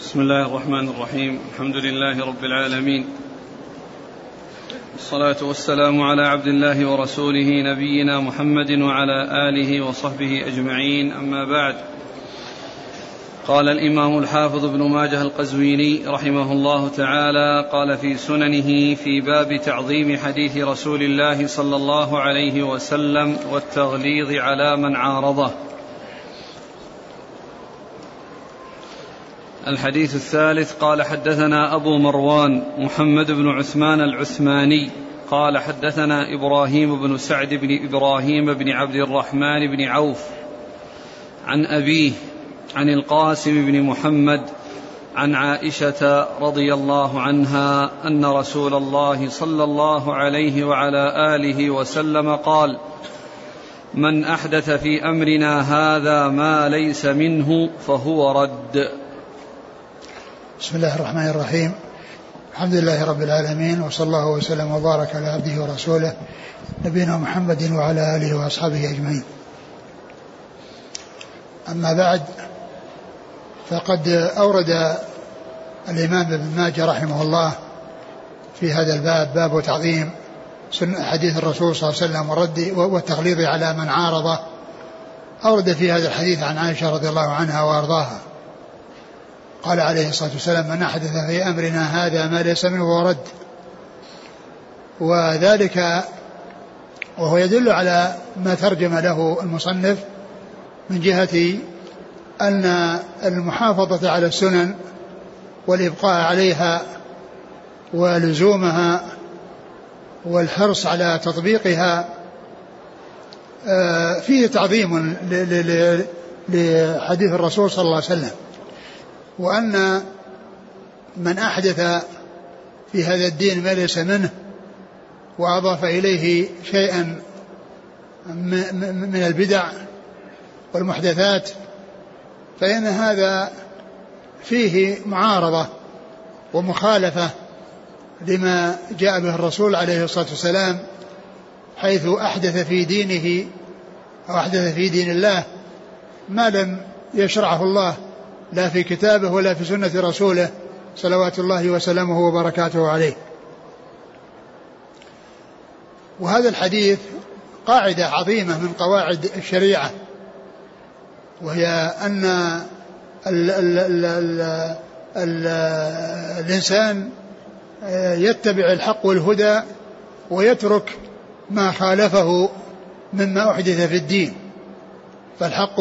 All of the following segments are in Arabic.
بسم الله الرحمن الرحيم. الحمد لله رب العالمين. والصلاة والسلام على عبد الله ورسوله نبينا محمد وعلى آله وصحبه أجمعين. أما بعد قال الإمام الحافظ ابن ماجه القزويني رحمه الله تعالى قال في سننه في باب تعظيم حديث رسول الله صلى الله عليه وسلم والتغليظ على من عارضه. الحديث الثالث قال حدثنا أبو مروان محمد بن عثمان العثماني قال حدثنا إبراهيم بن سعد بن إبراهيم بن عبد الرحمن بن عوف عن أبيه عن القاسم بن محمد عن عائشة رضي الله عنها أن رسول الله صلى الله عليه وعلى آله وسلم قال من أحدث في أمرنا هذا ما ليس منه فهو رد. بسم الله الرحمن الرحيم. الحمد لله رب العالمين وصلى الله وسلم وبارك على عبده ورسوله نبينا محمد وعلى آله وأصحابه أجمعين. أما بعد فقد أورد الإمام ابن ماجه رحمه الله في هذا الباب باب تعظيم حديث الرسول صلى الله عليه وسلم والرد والتغليظ على من عارضه. أورد في هذا الحديث عن عائشة رضي الله عنها وأرضاها. قال عليه الصلاة والسلام من أحدث في أمرنا هذا ما ليس منه ورد وذلك وهو يدل على ما ترجم له المصنف من جهة أن المحافظة على السنن والإبقاء عليها ولزومها والحرص على تطبيقها آه، فيه تعظيم لحديث الرسول صلى الله عليه وسلم. وأن من أحدث في هذا الدين ما ليس منه وأضاف إليه شيئا من البدع والمحدثات فإن هذا فيه معارضة ومخالفة لما جاء به الرسول عليه الصلاة والسلام حيث أحدث في دينه أو أحدث في دين الله ما لم يشرعه الله. لا في كتابه ولا في سنة رسوله صلوات الله وسلامه وبركاته عليه. وهذا الحديث قاعدة عظيمة من قواعد الشريعة وهي أن ال ال ال ال ال الإنسان يتبع الحق والهدى ويترك ما خالفه مما أحدث في الدين فالحق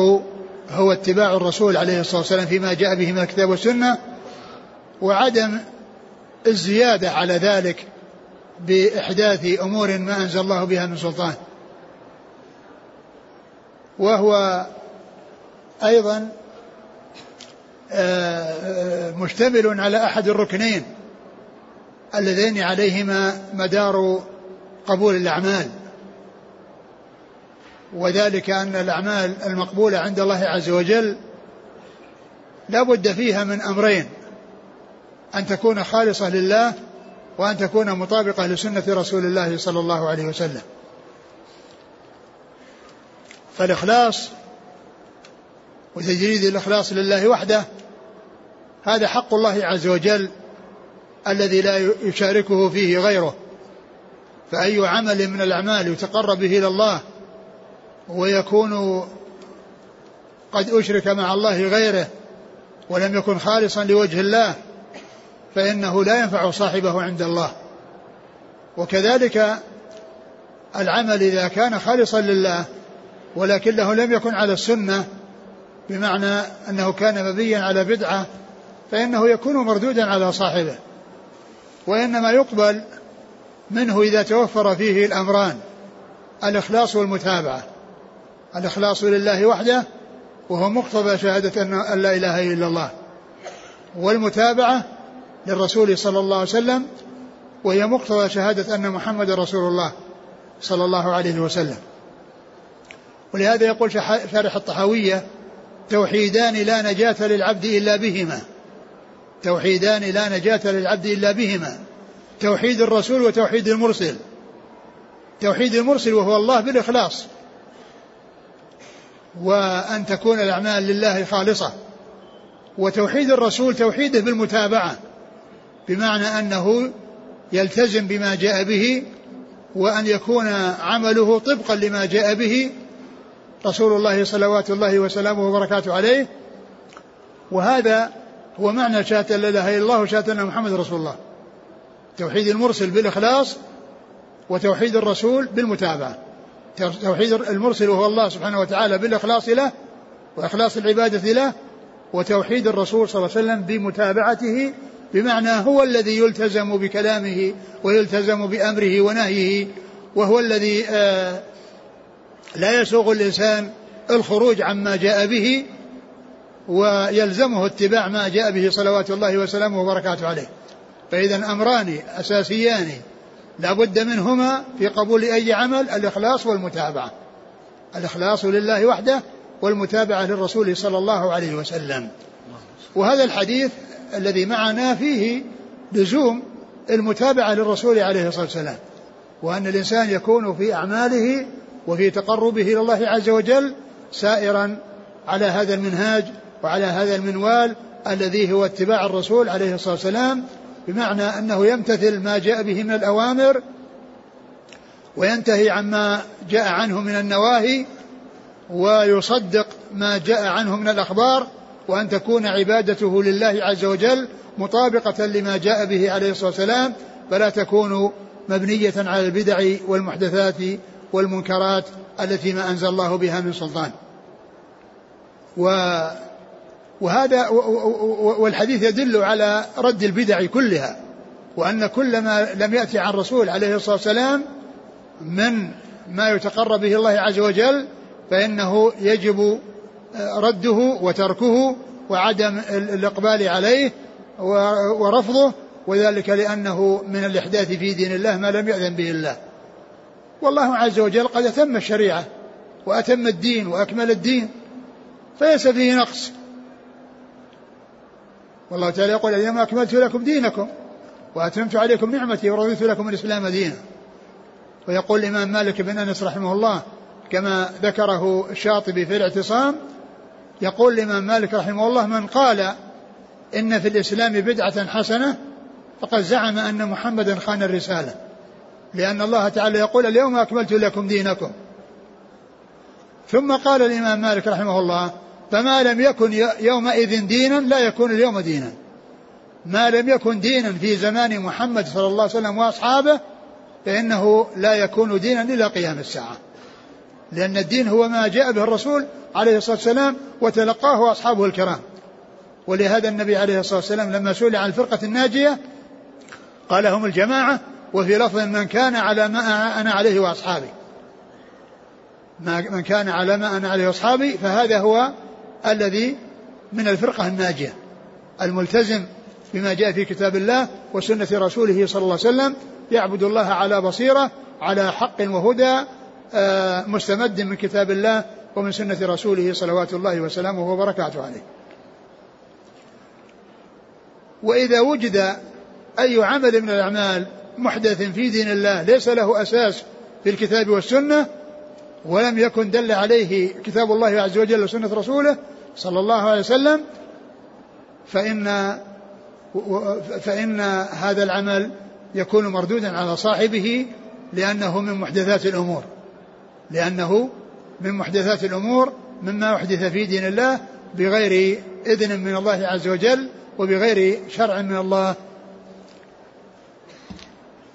هو اتباع الرسول عليه الصلاة والسلام فيما جاء به من الكتاب والسنة وعدم الزيادة على ذلك بإحداث أمور ما أنزل الله بها من سلطان. وهو أيضا آه، مشتمل على أحد الركنين اللذين عليهما مدار قبول الأعمال. وذلك أن الأعمال المقبولة عند الله عز وجل لا بد فيها من أمرين. أن تكون خالصة لله وأن تكون مطابقة لسنة رسول الله صلى الله عليه وسلم. فالإخلاص وتجريد الإخلاص لله وحده هذا حق الله عز وجل الذي لا يشاركه فيه غيره. فأي عمل من الأعمال يتقرب به إلى الله ويكون قد أشرك مع الله غيره ولم يكن خالصا لوجه الله فإنه لا ينفع صاحبه عند الله. وكذلك العمل إذا كان خالصا لله ولكنه لم يكن على السنة بمعنى أنه كان مبيا على بدعة فإنه يكون مردودا على صاحبه. وإنما يقبل منه إذا توفر فيه الأمران الإخلاص والمتابعة. الإخلاص لله وحده وهو مقتضى شهادة أن لا إله إلا الله. والمتابعة للرسول صلى الله عليه وسلم وهي مقتضى شهادة أن محمد رسول الله صلى الله عليه وسلم. ولهذا يقول شارح الطحاوية توحيدان لا نجاة للعبد إلا بهما. توحيدان لا نجاة للعبد إلا بهما. توحيد الرسول وتوحيد المرسل. توحيد المرسل وهو الله بالإخلاص. وأن تكون الأعمال لله خالصة. وتوحيد الرسول توحيده بالمتابعة بمعنى أنه يلتزم بما جاء به وأن يكون عمله طبقا لما جاء به. رسول الله صلوات الله وسلامه وبركاته عليه. وهذا هو معنى شهادة لا إله إلا الله وشهادة أن محمد رسول الله. توحيد المرسل بالإخلاص وتوحيد الرسول بالمتابعة. توحيد المرسل وهو الله سبحانه وتعالى بالإخلاص له وإخلاص العبادة له وتوحيد الرسول صلى الله عليه وسلم بمتابعته بمعنى هو الذي يلتزم بكلامه ويلتزم بأمره ونهيه وهو الذي آه لا يسوغ الإنسان الخروج عما جاء به ويلزمه اتباع ما جاء به صلوات الله وسلامه وبركاته عليه. فإذا أمران أساسيان. لا بد منهما في قبول أي عمل الإخلاص والمتابعة. الإخلاص لله وحده والمتابعة للرسول صلى الله عليه وسلم. وهذا الحديث الذي معنا فيه لزوم المتابعة للرسول عليه الصلاة والسلام وأن الإنسان يكون في أعماله وفي تقربه إلى الله عز وجل سائرا على هذا المنهاج وعلى هذا المنوال الذي هو اتباع الرسول عليه الصلاة والسلام بمعنى أنه يمتثل ما جاء به من الأوامر وينتهي عما جاء عنه من النواهي ويصدق ما جاء عنه من الأخبار وأن تكون عبادته لله عز وجل مطابقة لما جاء به عليه الصلاة والسلام فلا تكون مبنية على البدع والمحدثات والمنكرات التي ما أنزل الله بها من سلطان. و وهذا والحديث يدل على رد البدع كلها وأن كل ما لم يأتي عن الرسول عليه الصلاة والسلام من ما يتقرب به الله عز وجل فإنه يجب رده وتركه وعدم الإقبال عليه ورفضه وذلك لأنه من الإحداث في دين الله ما لم يأذن به الله. والله عز وجل قد أتم الشريعة وأتم الدين وأكمل الدين فليس فيه نقص. والله تعالى يقول اليوم أكملت لكم دينكم وأتممت عليكم نعمتي ورضيت لكم الإسلام دينا. ويقول الإمام مالك بن أنس رحمه الله كما ذكره الشاطبي في الاعتصام يقول الإمام مالك رحمه الله من قال إن في الإسلام بدعة حسنة فقد زعم أن محمدا خان الرسالة. لأن الله تعالى يقول اليوم أكملت لكم دينكم. ثم قال الإمام مالك رحمه الله فما لم يكن يومئذ دينا لا يكون اليوم دينا. ما لم يكن دينا في زمان محمد صلى الله عليه وسلم وأصحابه فإنه لا يكون دينا إلى قيام الساعة. لأن الدين هو ما جاء به الرسول عليه الصلاة والسلام وتلقاه أصحابه الكرام. ولهذا النبي عليه الصلاة والسلام لما سئل عن الفرقة الناجية قال هم الجماعة وفي لفظ من كان على ما أنا عليه وأصحابي. من كان على ما أنا عليه وأصحابي فهذا هو الذي من الفرقة الناجية الملتزم بما جاء في كتاب الله وسنة رسوله صلى الله عليه وسلم يعبد الله على بصيرة على حق وهدى آه، مستمد من كتاب الله ومن سنة رسوله صلوات الله وسلامه وبركاته عليه. وإذا وجد أي عمل من الأعمال محدث في دين الله ليس له أساس في الكتاب والسنة ولم يكن دل عليه كتاب الله عز وجل وسنة رسوله صلى الله عليه وسلم فإن فإن هذا العمل يكون مردودا على صاحبه لأنه من محدثات الأمور لأنه من محدثات الأمور مما أحدث في دين الله بغير إذن من الله عز وجل وبغير شرع من الله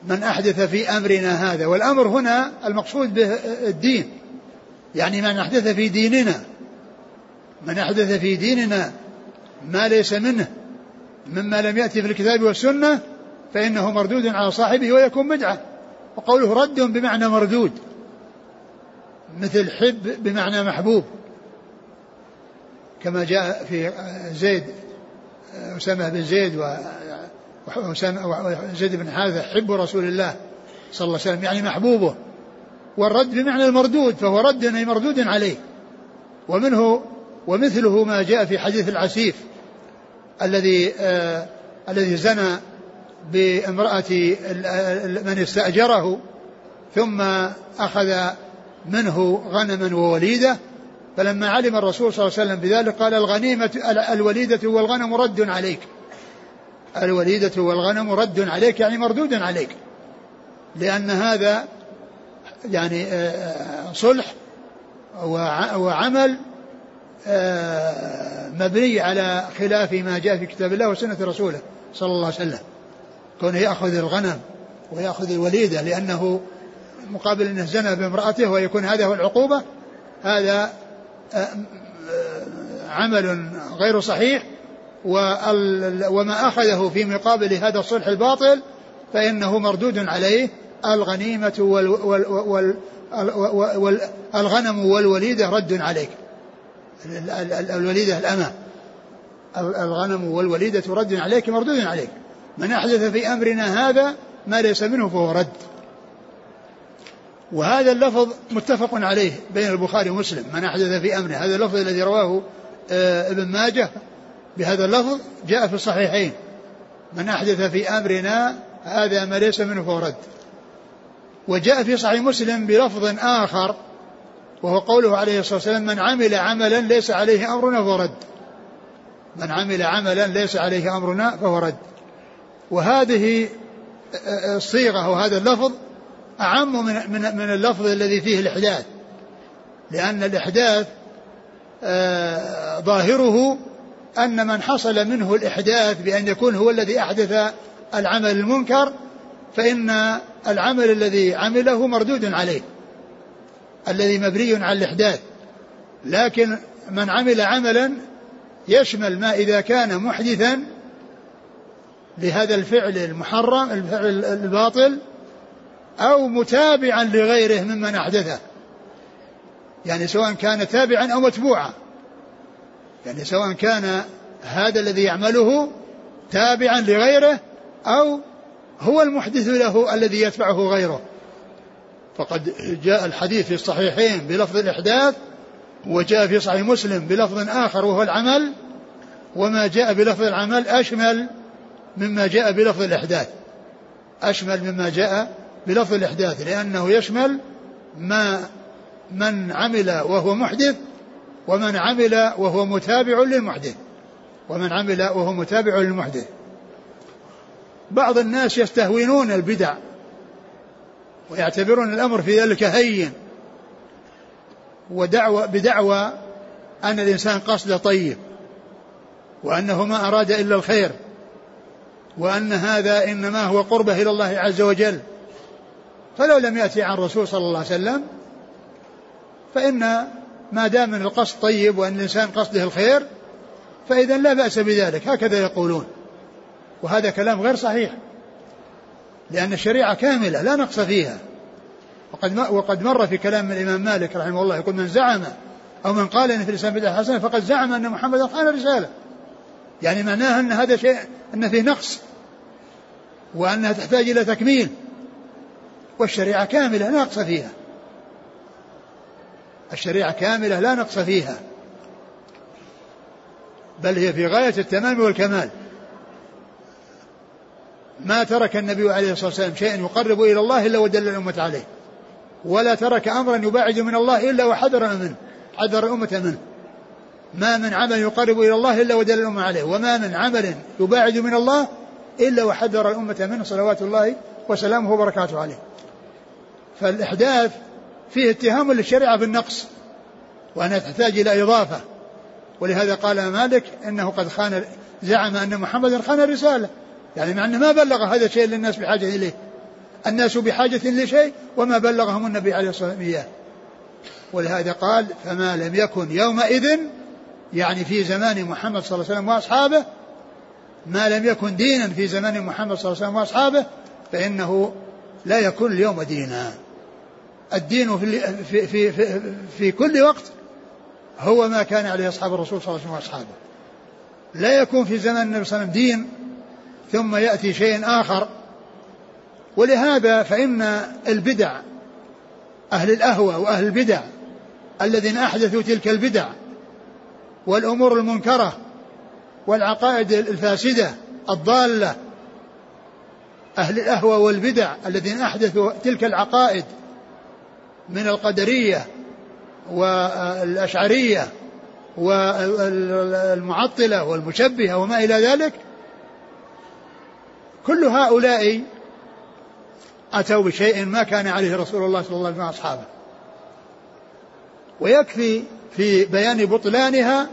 من أحدث في أمرنا هذا والأمر هنا المقصود به الدين. يعني من أحدث في ديننا من أحدث في ديننا ما ليس منه مما لم يأتي في الكتاب والسنة فإنه مردود على صاحبه ويكون بدعة. وقوله رد بمعنى مردود مثل حب بمعنى محبوب. كما جاء في زيد أسامة بن زيد وزيد بن حارثة حب رسول الله صلى الله عليه وسلم يعني محبوبه. والرد بمعنى المردود فهو رد أي مردود عليه. ومنه ومثله ما جاء في حديث العسيف الذي آه الذي زنى بامرأة من استأجره ثم أخذ منه غنما ووليدة. فلما علم الرسول صلى الله عليه وسلم بذلك قال الغنيمة الوليدة والغنم رد عليك. الوليدة والغنم رد عليك يعني مردود عليك. لأن هذا يعني آه، آه، صلح وعمل آه، مبني على خلاف ما جاء في كتاب الله وسنة رسوله صلى الله عليه وسلم. كونه يأخذ الغنم ويأخذ الوليدة لأنه مقابل أنه زنى بامرأته ويكون هذا هو العقوبة هذا عمل غير صحيح. وما أخذه في مقابل هذا الصلح الباطل فإنه مردود عليه الغنيمة وال وال وال والغنم والوليدة رد عليك. الوليدة الأمة. الغنم والوليدة رد عليك مردود عليك. من أحدث في أمرنا هذا ما ليس منه فهو رد. وهذا اللفظ متفق عليه بين البخاري ومسلم. من أحدث في أمره. هذا اللفظ الذي رواه آه، ابن ماجه بهذا اللفظ جاء في الصحيحين. من أحدث في أمرنا هذا ما ليس منه فهو رد. وجاء في صحيح مسلم بلفظ آخر وهو قوله عليه الصلاة والسلام من عمل عملا ليس عليه أمرنا فهو رد. من عمل عملا ليس عليه أمرنا فهو رد. وهذه الصيغة وهذا اللفظ أعم من, من, من اللفظ الذي فيه الإحداث. لأن الإحداث آه، ظاهره أن من حصل منه الإحداث بأن يكون هو الذي أحدث العمل المنكر فإن العمل الذي عمله مردود عليه الذي مبني على الإحداث. لكن من عمل عملا يشمل ما إذا كان محدثا لهذا الفعل المحرم الفعل الباطل أو متابعا لغيره ممن أحدثه. يعني سواء كان تابعا أو متبوعا. يعني سواء كان هذا الذي يعمله تابعا لغيره أو هو المحدث له الذي يتبعه غيره. فقد جاء الحديث في الصحيحين بلفظ الإحداث وجاء في صحيح مسلم بلفظ آخر وهو العمل وما جاء بلفظ العمل أشمل مما جاء بلفظ الإحداث. أشمل مما جاء بلفظ الإحداث لأنه يشمل ما من عمل وهو محدث ومن عمل وهو متابع للمحدث. ومن عمل وهو متابع للمحدث. بعض الناس يستهونون البدع ويعتبرون الأمر في ذلك هين. ودعوة بدعوى أن الإنسان قصده طيب وأنه ما أراد إلا الخير وأن هذا إنما هو قربة إلى الله عز وجل. فلو لم يأتي عن الرسول صلى الله عليه وسلم فإن ما دام من القصد طيب وأن الإنسان قصده الخير فإذا لا بأس بذلك. هكذا يقولون. وهذا كلام غير صحيح. لأن الشريعة كاملة لا نقص فيها. وقد وقد مر في كلام الإمام مالك رحمه الله يقول من زعم أو من قال إن في الإسلام بدعة حسنة فقد زعم أن محمدا خان الرسالة. يعني معناه أن هذا شيء أن فيه نقص. وأنها تحتاج إلى تكميل. والشريعة كاملة لا نقص فيها. الشريعة كاملة لا نقص فيها. بل هي في غاية التمام والكمال. ما ترك النبي عليه الصلاة والسلام شيئا يقرب إلى الله إلا ودل الأمة عليه. ولا ترك أمرا يباعد من الله إلا وحذر منه حذر الأمة منه. ما من عمل يقرب إلى الله إلا ودل الأمة عليه. وما من عمل يباعد من الله إلا وحذر الأمة منه صلوات الله وسلامه وبركاته عليه. فالإحداث فيه اتهام للشريعة بالنقص وأنها تحتاج إلى إضافة. ولهذا قال مالك إنه قد خان زعم أن محمدا خان الرسالة. يعني مع أنه ما بلغ هذا الشيء للناس بحاجة إليه. الناس بحاجة لشيء وما بلغهم النبي عليه الصلاة والسلام إياه. ولهذا قال فما لم يكن يومئذ يعني في زمان محمد صلى الله عليه وسلم وأصحابه ما لم يكن دينا في زمان محمد صلى الله عليه وسلم وأصحابه فإنه لا يكون اليوم دينا. الدين في, في, في, في, في كل وقت هو ما كان عليه أصحاب الرسول صلى الله عليه وسلم وأصحابه. لا يكون في زمان النبي صلى الله عليه وسلم دين ثم يأتي شيء آخر. ولهذا فإن البدع أهل الأهوى وأهل البدع الذين أحدثوا تلك البدع والأمور المنكرة والعقائد الفاسدة الضالة أهل الأهوى والبدع الذين أحدثوا تلك العقائد من القدرية والأشعرية والمعطلة والمشبهة وما إلى ذلك كل هؤلاء أتوا بشيء ما كان عليه رسول الله صلى الله عليه وسلم وأصحابه. ويكفي في بيان بطلانها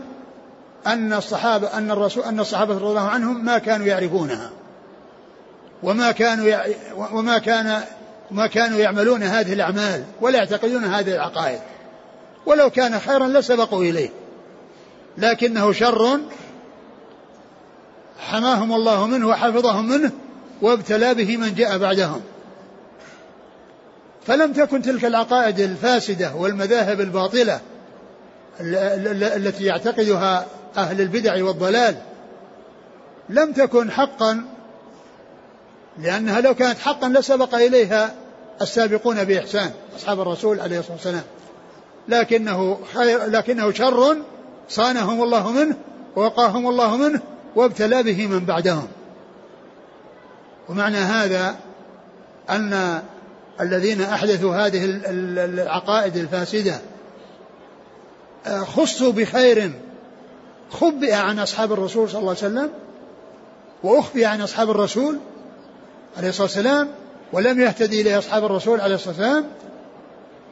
أن الصحابة أن الرسول أن الصحابة رضي الله عنهم ما كانوا يعرفونها وما كانوا وما كان ما كانوا يعملون هذه الأعمال ولا يعتقدون هذه العقائد. ولو كان خيرا لسبقوا إليه. لكنه شر حماهم الله منه وحفظهم منه وابتلى به من جاء بعدهم. فلم تكن تلك العقائد الفاسدة والمذاهب الباطلة التي يعتقدها أهل البدع والضلال لم تكن حقا لأنها لو كانت حقا لسبق إليها السابقون بإحسان أصحاب الرسول عليه الصلاة والسلام. لكنه خير لكنه شر صانهم الله منه ووقاهم الله منه وابتلى به من بعدهم. ومعنى هذا أن الذين أحدثوا هذه العقائد الفاسدة آه، خصوا بخير خبئ عن أصحاب الرسول صلى الله عليه وسلم وأخفي عن أصحاب الرسول عليه الصلاة والسلام ولم يهتدي إليه أصحاب الرسول عليه الصلاة والسلام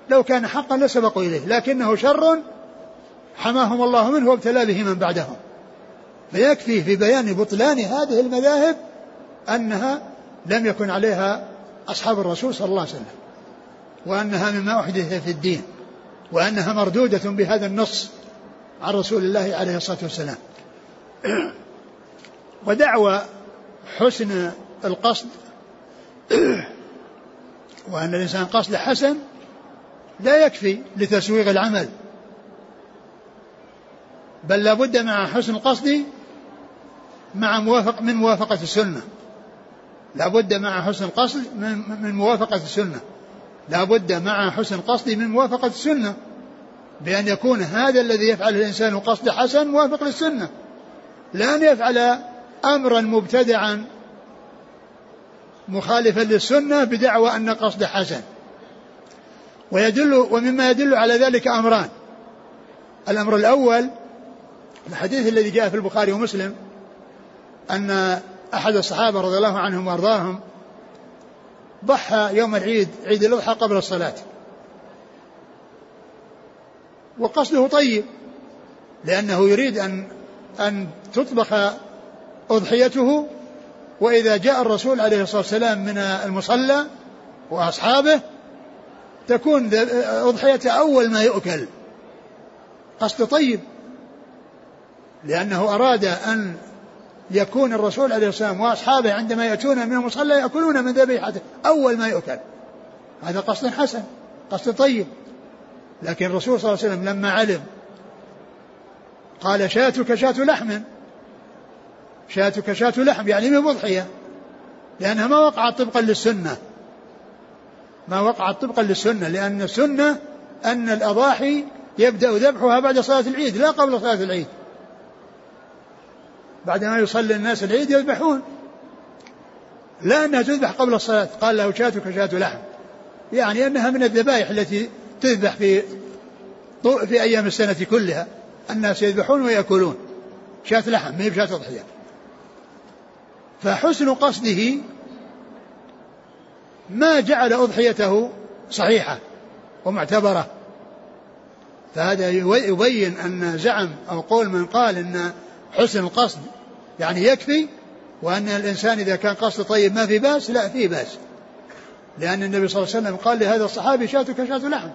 لو كان حقا لسبقوا إليه لكنه شر حماهم الله منه وابتلى به من بعدهم. فيكفي في بيان بطلان هذه المذاهب أنها لم يكن عليها أصحاب الرسول صلى الله عليه وسلم وأنها مما أحدث في الدين وأنها مردودة بهذا النص عن رسول الله عليه الصلاة والسلام. ودعوى حسن القصد وأن الإنسان قصد حسن لا يكفي لتسويغ العمل. بل لابد مع حسن القصد مع موافق من موافقة السنة. لابد مع حسن القصد من, من موافقة السنة. لابد مع حسن القصد من موافقة السنة. بأن يكون هذا الذي يفعله الإنسان قصد حسن موافق للسنة. لأن يفعل أمرا مبتدعا مخالفا للسنة بدعوى أن قصد حسن. ويدل ومما يدل على ذلك أمران. الأمر الأول الحديث الذي جاء في البخاري ومسلم أن أحد الصحابة رضي الله عنهم وأرضاهم ضحى يوم العيد عيد الأضحى قبل الصلاة. وقصده طيب لأنه يريد أن أن تطبخ أضحيته وإذا جاء الرسول عليه الصلاة والسلام من المصلى وأصحابه تكون أضحية أول ما يؤكل. قصد طيب. لأنه أراد أن يكون الرسول عليه الصلاة والسلام وأصحابه عندما يأتون من المصلى يأكلون من ذبيحته أول ما يؤكل. هذا قصد حسن قصد طيب. لكن الرسول صلى الله عليه وسلم لما علم قال شاتك شاة لحم. شاتك شاة لحم يعني من مضحية لأنها ما وقعت طبقا للسنة. ما وقعت طبقا للسنة لأن السنة أن الأضاحي يبدأ ذبحها بعد صلاة العيد لا قبل صلاة العيد. بعدما يصلي الناس العيد يذبحون. لا أنها تذبح قبل الصلاة قال له شاتك شاة لحم. يعني أنها من الذبائح التي تذبح في في أيام السنة كلها. الناس يذبحون ويأكلون. شاة لحم ما هي بشاة أضحية فحسن قصده ما جعل أضحيته صحيحة ومعتبرة. فهذا يبين أن زعم أو قول من قال أن حسن القصد يعني يكفي وأن الإنسان إذا كان قصد طيب ما في بأس لا في بأس. لأن النبي صلى الله عليه وسلم قال لهذا الصحابي شاتك شاة لحم.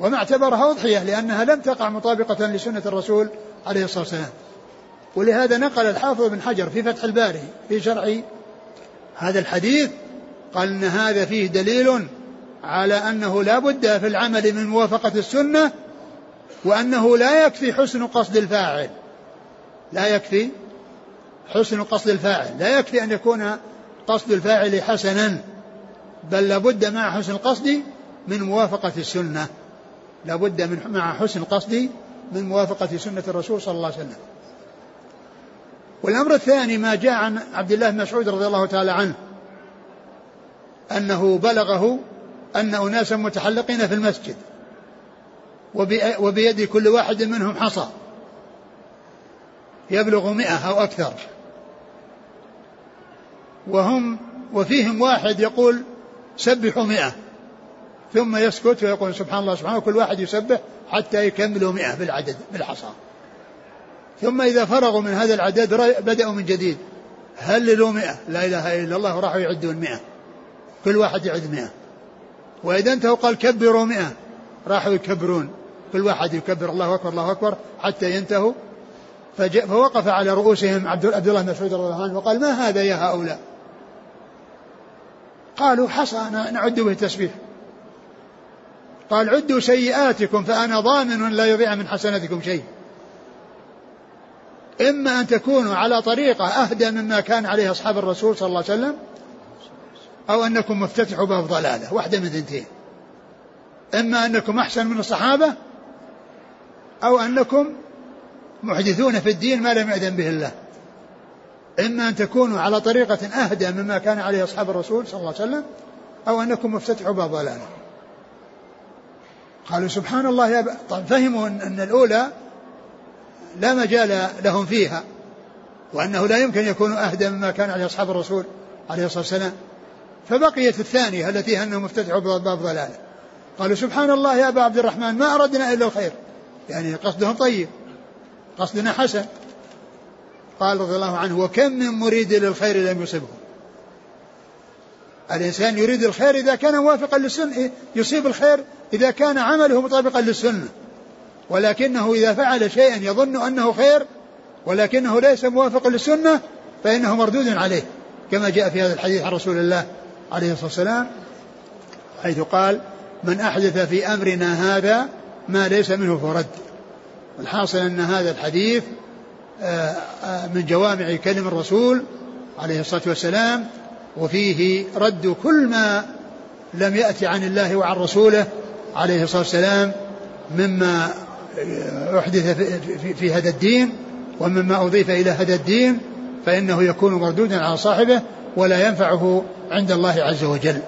وما اعتبرها أضحية لأنها لم تقع مطابقة لسنة الرسول عليه الصلاة والسلام. ولهذا نقل الحافظ بن حجر في فتح الباري في شرع هذا الحديث قال إن هذا فيه دليل على أنه لا بد في العمل من موافقة السنة وأنه لا يكفي حسن قصد الفاعل. لا يكفي حسن قصد الفاعل. لا يكفي أن يكون قصد الفاعل حسنا بل لابد مع حسن القصد من موافقة السنة. لابد من مع حسن القصد من موافقة سنة الرسول صلى الله عليه وسلم. والأمر الثاني ما جاء عن عبد الله بن مسعود رضي الله تعالى عنه أنه بلغه أن أناسا متحلقين في المسجد وبيد كل واحد منهم حصى يبلغ مئة أو أكثر. وهم وفيهم واحد يقول سبحوا مئة ثم يسكت ويقول سبحان الله سبحانه كل واحد يسبح حتى يكملوا مئة بالعدد بالحصى. ثم إذا فرغوا من هذا العدد بدأوا من جديد. هللوا مئة؟ لا إله إلا الله وراحوا يعدون مئة. كل واحد يعد مئة. وإذا انتهوا قال كبروا مئة. راحوا يكبرون. كل واحد يكبر. الله أكبر الله أكبر. حتى ينتهوا. فوقف على رؤوسهم عبد الله بن مسعود رضي الله عنه وقال ما هذا يا هؤلاء؟ قالوا حصى نعد به التسبيح. قال عدوا سيئاتكم فأنا ضامن لا يضيع من حسناتكم شيء. إما أن تكونوا على طريقة أهدى مما كان عليه أصحاب الرسول صلى الله عليه وسلم أو أنكم مفتتحوا باب ضلالة واحدة من ثنتين إما أنكم أحسن من الصحابة أو أنكم محدثون في الدين ما لم يأذن به الله. إما أن تكونوا على طريقة أهدى مما كان عليه أصحاب الرسول صلى الله عليه وسلم أو أنكم مفتتحوا باب ضلالة. قالوا سبحان الله يا طيب فهموا أن الأولى لا مجال لهم فيها وأنه لا يمكن يكونوا أهدى مما كان عليه أصحاب الرسول عليه الصلاة والسلام. فبقيت الثانية التي أنهم افتتحوا باب ضلالة. قالوا سبحان الله يا أبا عبد الرحمن ما أردنا إلا الخير. يعني قصدهم طيب قصدنا حسن. قال رضي الله عنه وكم من مريد للخير لم يصبه الإنسان يريد الخير إذا كان موافقا للسنة يصيب الخير إذا كان عمله مطابقا للسنة. ولكنه إذا فعل شيئا يظن أنه خير ولكنه ليس موافقا للسنة فإنه مردود عليه كما جاء في هذا الحديث عن رسول الله عليه الصلاة والسلام حيث قال من أحدث في أمرنا هذا ما ليس منه فرد الحاصل أن هذا الحديث آه، آه، من جوامع كلم الرسول عليه الصلاة والسلام وفيه رد كل ما لم يأتي عن الله وعن رسوله عليه الصلاة والسلام مما أحدث في هذا الدين ومما أضيف إلى هذا الدين فإنه يكون مردودا على صاحبه ولا ينفعه عند الله عز وجل.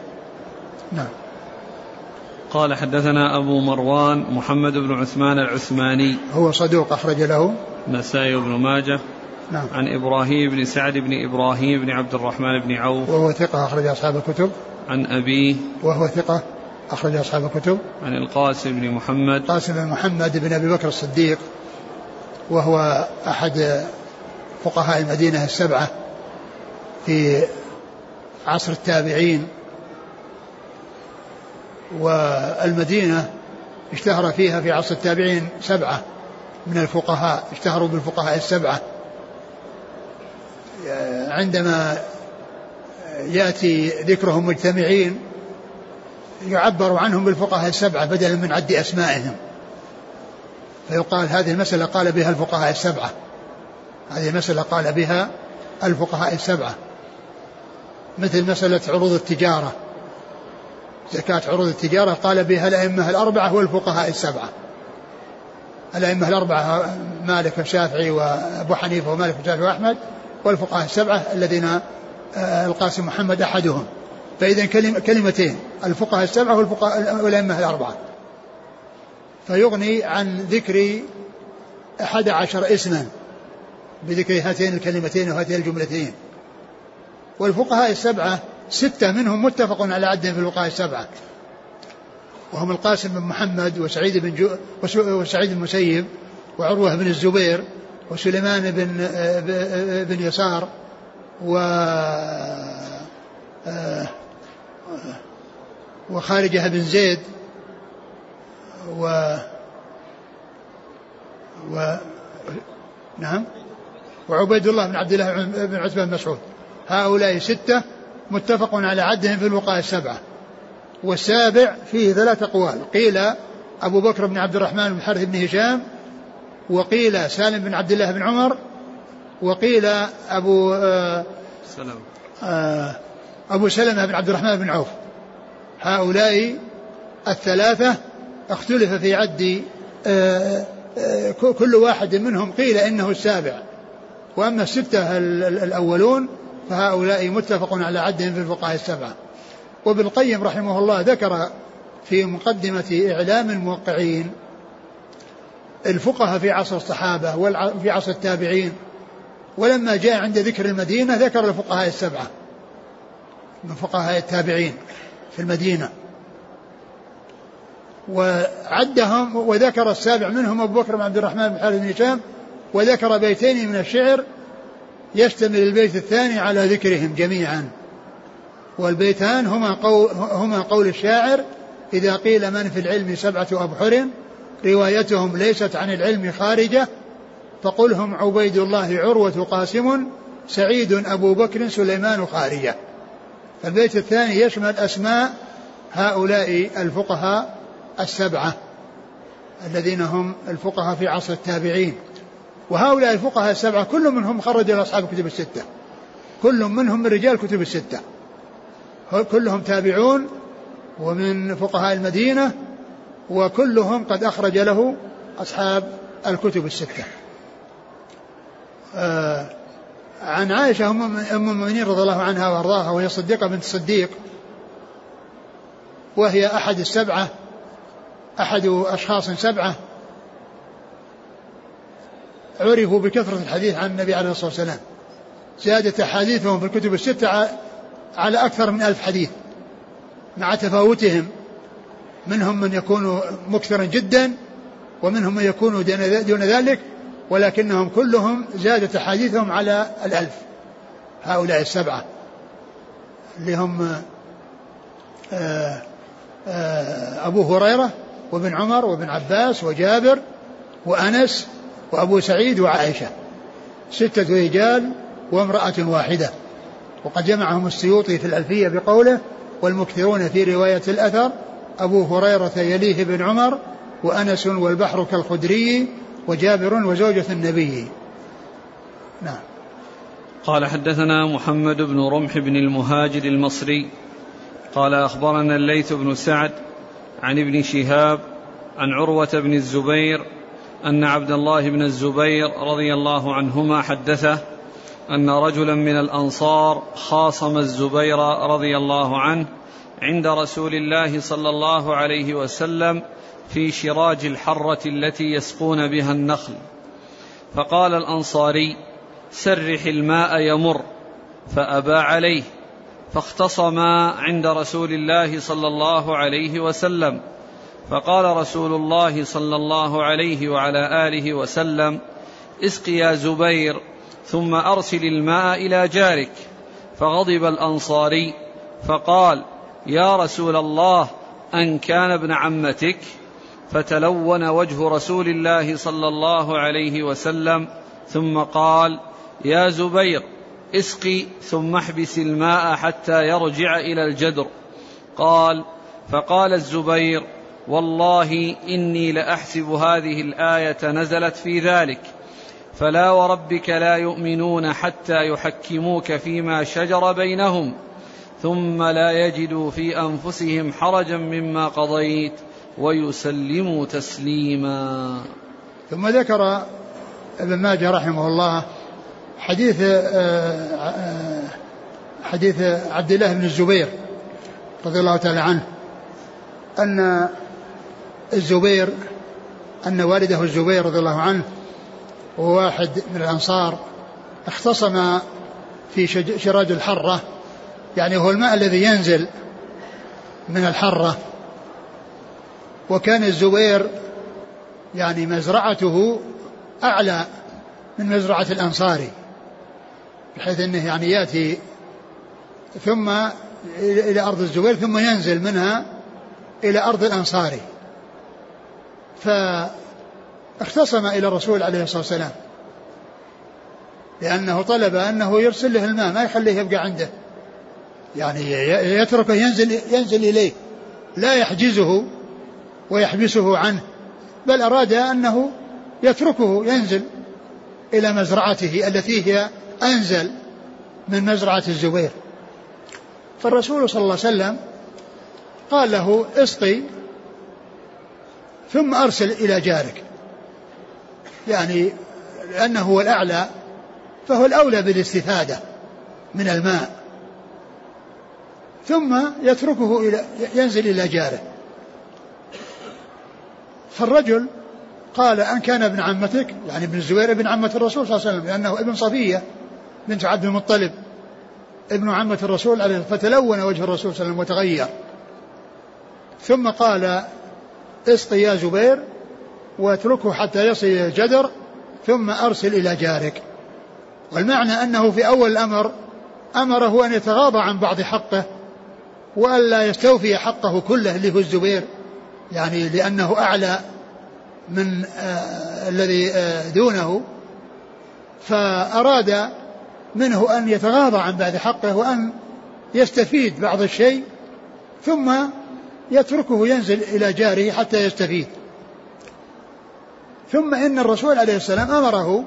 نعم. قال حدثنا أبو مروان محمد بن عثمان العثماني. هو صدوق أخرج له. نسائي بن ماجه. نعم. عن إبراهيم بن سعد بن إبراهيم بن عبد الرحمن بن عوف. وهو ثقة أخرج أصحاب الكتب. عن أبيه. وهو ثقة أخرج أصحاب الكتب. عن القاسم بن محمد. قاسم بن محمد بن أبي بكر الصديق وهو أحد فقهاء المدينة السبعة في عصر التابعين. والمدينة اشتهر فيها في عصر التابعين سبعة من الفقهاء اشتهروا بالفقهاء السبعة. عندما يأتي ذكرهم مجتمعين يعبر عنهم بالفقهاء السبعة بدلا من عد أسمائهم. فيقال هذه المسألة قال بها الفقهاء السبعة. هذه المسألة قال بها الفقهاء السبعة. مثل مسألة عروض التجارة. زكاة عروض التجارة قال بها الأئمة الأربعة والفقهاء السبعة. الأئمة الأربعة مالك والشافعي وأبو حنيفة ومالك والشافعي وأحمد والفقهاء السبعة الذين آه، القاسم محمد أحدهم. فإذا كلمتين. الفقهاء السبعة والفقهاء والأئمة الأربعة. فيغني عن ذكر أحد عشر اسما بذكر هاتين الكلمتين وهاتين الجملتين. والفقهاء السبعة ستة منهم متفق على عدهم في الفقهاء السبعة. وهم القاسم بن محمد وسعيد بن جو وسعيد بن المسيب وعروة بن الزبير وسليمان بن بن يسار و وخارجة بن زيد و و نعم وعبيد الله بن عبد الله بن عتبة بن مسعود. هؤلاء ستة متفق على عدهم في الوقاية السبعة. والسابع فيه ثلاث أقوال. قيل أبو بكر بن عبد الرحمن بن حارث بن هشام وقيل سالم بن عبد الله بن عمر وقيل أبو آه سلام آه أبو سلمة بن عبد الرحمن بن عوف. هؤلاء الثلاثة اختلف في عد آه، آه، كل واحد منهم قيل إنه السابع. وأما الستة الأولون فهؤلاء متفق على عدهم في الفقهاء السبعة. وابن القيم رحمه الله ذكر في مقدمة إعلام الموقعين الفقهاء في عصر الصحابة وفي عصر التابعين ولما جاء عند ذكر المدينة ذكر الفقهاء السبعة من فقهاء التابعين. في المدينة. وعدهم وذكر السابع منهم أبو بكر بن عبد الرحمن بن حارث بن هشام وذكر بيتين من الشعر يشتمل البيت الثاني على ذكرهم جميعا. والبيتان هما قول, هما قول الشاعر إذا قيل من في العلم سبعة أبحر روايتهم ليست عن العلم خارجة فقل هم عبيد الله عروة قاسم سعيد أبو بكر سليمان خارجة. البيت الثاني يشمل أسماء هؤلاء الفقهاء السبعة الذين هم الفقهاء في عصر التابعين. وهؤلاء الفقهاء السبعة كل منهم خرج إلى أصحاب الكتب الستة. كل منهم من رجال الكتب الستة. كلهم تابعون ومن فقهاء المدينة وكلهم قد أخرج له أصحاب الكتب الستة. آه عن عائشة أم المؤمنين رضي الله عنها وأرضاها وهي صديقة بنت الصديق وهي أحد السبعة أحد أشخاص سبعة. عرفوا بكثرة الحديث عن النبي عليه الصلاة والسلام. زادت أحاديثهم في الكتب الستة على أكثر من ألف حديث مع تفاوتهم. منهم من يكون مكثرا جدا ومنهم من يكون دون ذلك ولكنهم كلهم زادت أحاديثهم على الألف. هؤلاء السبعة اللي هم آه، آه، أبو هريرة وابن عمر وابن عباس وجابر وأنس وأبو سعيد وعائشة. ستة رجال وامرأة واحدة. وقد جمعهم السيوطي في الألفية بقوله والمكثرون في رواية الأثر أبو هريرة يليه بن عمر وأنس والبحر كالخدري وجابر وزوجة النبي. نعم. قال حدثنا محمد بن رمح بن المهاجر المصري. قال أخبرنا الليث بن سعد عن ابن شهاب عن عروة بن الزبير أن عبد الله بن الزبير رضي الله عنهما حدثه أن رجلا من الأنصار خاصم الزبير رضي الله عنه عند رسول الله صلى الله عليه وسلم في شراج الحرة التي يسقون بها النخل. فقال الأنصاري سرح الماء يمر فأبى عليه فاختصما عند رسول الله صلى الله عليه وسلم. فقال رسول الله صلى الله عليه وعلى آله وسلم اسق يا زبير ثم أرسل الماء إلى جارك. فغضب الأنصاري فقال يا رسول الله أن كان ابن عمتك؟ فتلون وجه رسول الله صلى الله عليه وسلم ثم قال يا زبير اسقي ثم احبس الماء حتى يرجع إلى الجدر. قال فقال الزبير والله إني لأحسب هذه الآية نزلت في ذلك فلا وربك لا يؤمنون حتى يحكموك فيما شجر بينهم ثم لا يجدوا في أنفسهم حرجا مما قضيت. ويسلموا تسليما. ثم ذكر ابن ماجه رحمه الله حديث آه، آه، حديث عبد الله بن الزبير رضي الله تعالى عنه أن الزبير أن والده الزبير رضي الله عنه وهو واحد من الأنصار اختصم في شراج الحرة يعني هو الماء الذي ينزل من الحرة وكان الزبير يعني مزرعته أعلى من مزرعة الأنصاري بحيث أنه يعني يأتي ثم إلى أرض الزبير ثم ينزل منها إلى أرض الأنصاري فاختصم إلى الرسول عليه الصلاة والسلام لأنه طلب أنه يرسل له الماء ما يخليه يبقى عنده. يعني يتركه ينزل ينزل إليه. لا يحجزه ويحبسه عنه بل أراد أنه يتركه ينزل إلى مزرعته التي هي أنزل من مزرعة الزبير. فالرسول صلى الله عليه وسلم قال له اسقي ثم أرسل إلى جارك يعني لأنه هو الأعلى فهو الأولى بالاستفادة من الماء ثم يتركه إلى ينزل إلى جاره. فالرجل قال أن كان ابن عمتك يعني ابن الزبير ابن عمة الرسول صلى الله عليه وسلم لأنه ابن صفية بنت عبد المطلب ابن عمة الرسول عليه فتلون وجه الرسول صلى الله عليه وسلم وتغير. ثم قال اسقي يا زبير واتركه حتى يصل إلى الجدر ثم أرسل إلى جارك. والمعنى أنه في أول الأمر أمره أن يتغاضى عن بعض حقه وألا يستوفي حقه كله اللي هو الزبير. يعني لأنه أعلى من آه الذي آه دونه فأراد منه أن يتغاضى عن بعض حقه وأن يستفيد بعض الشيء ثم يتركه ينزل إلى جاره حتى يستفيد. ثم إن الرسول عليه السلام أمره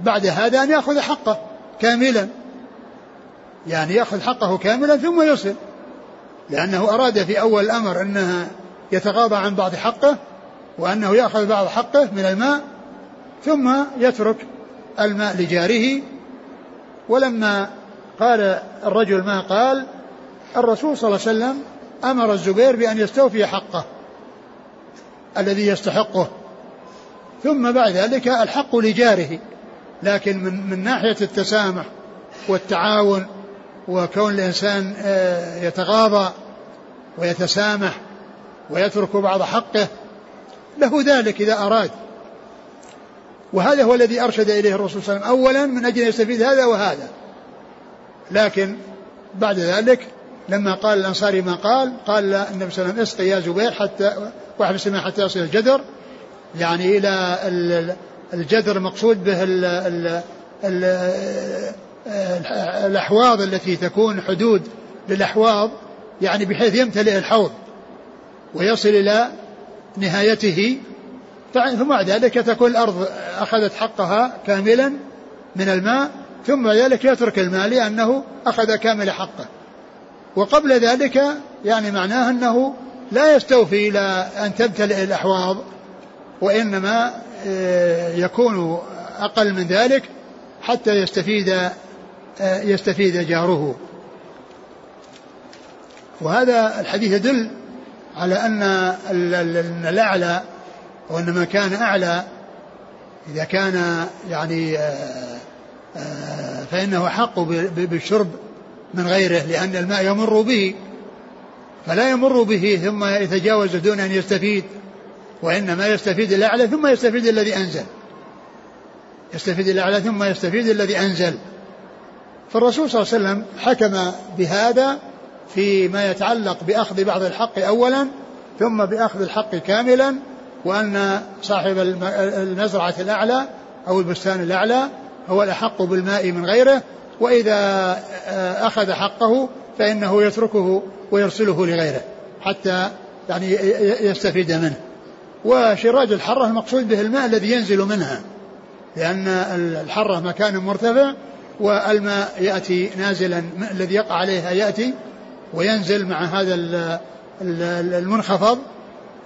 بعد هذا أن يأخذ حقه كاملا. يعني يأخذ حقه كاملا ثم يصل لأنه أراد في أول الأمر أنه يتغاضى عن بعض حقه وأنه يأخذ بعض حقه من الماء ثم يترك الماء لجاره. ولما قال الرجل ما قال الرسول صلى الله عليه وسلم أمر الزبير بأن يستوفي حقه الذي يستحقه. ثم بعد ذلك الحق لجاره لكن من, من ناحية التسامح والتعاون وكون الإنسان يتغاضى ويتسامح ويترك بعض حقه له ذلك إذا أراد. وهذا هو الذي أرشد إليه الرسول صلى الله عليه وسلم. أولا من أجل أن يستفيد هذا وهذا. لكن بعد ذلك لما قال الأنصاري ما قال قال النبي صلى الله عليه وسلم اسقي يا زبير حتى واحبس الماء حتى يصل الجدر. يعني إلى الجدر المقصود به ال ال ال الأحواض التي تكون حدود للأحواض يعني بحيث يمتلئ الحوض. ويصل إلى نهايته. ثم بعد ذلك تكون الأرض أخذت حقها كاملا من الماء ثم ذلك يترك الماء لأنه أخذ كامل حقه. وقبل ذلك يعني معناه أنه لا يستوفي إلى أن تمتلئ الأحواض وإنما يكون أقل من ذلك حتى يستفيد يستفيد جاره. وهذا الحديث يدل على أن الأعلى وأن ما كان أعلى إذا كان يعني فإنه حق بالشرب من غيره لأن الماء يمر به فلا يمر به ثم يتجاوز دون أن يستفيد وإنما يستفيد الأعلى ثم يستفيد الذي أنزل. يستفيد الأعلى ثم يستفيد الذي أنزل. فالرسول صلى الله عليه وسلم حكم بهذا فيما يتعلق بأخذ بعض الحق أولا ثم بأخذ الحق كاملا وأن صاحب المزرعة الأعلى أو البستان الأعلى هو الأحق بالماء من غيره وإذا أخذ حقه فإنه يتركه ويرسله لغيره حتى يعني يستفيد منه. وشراج الحرة المقصود به الماء الذي ينزل منها لأن الحرة مكان مرتفع والماء يأتي نازلا الذي يقع عليها يأتي وينزل مع هذا المنخفض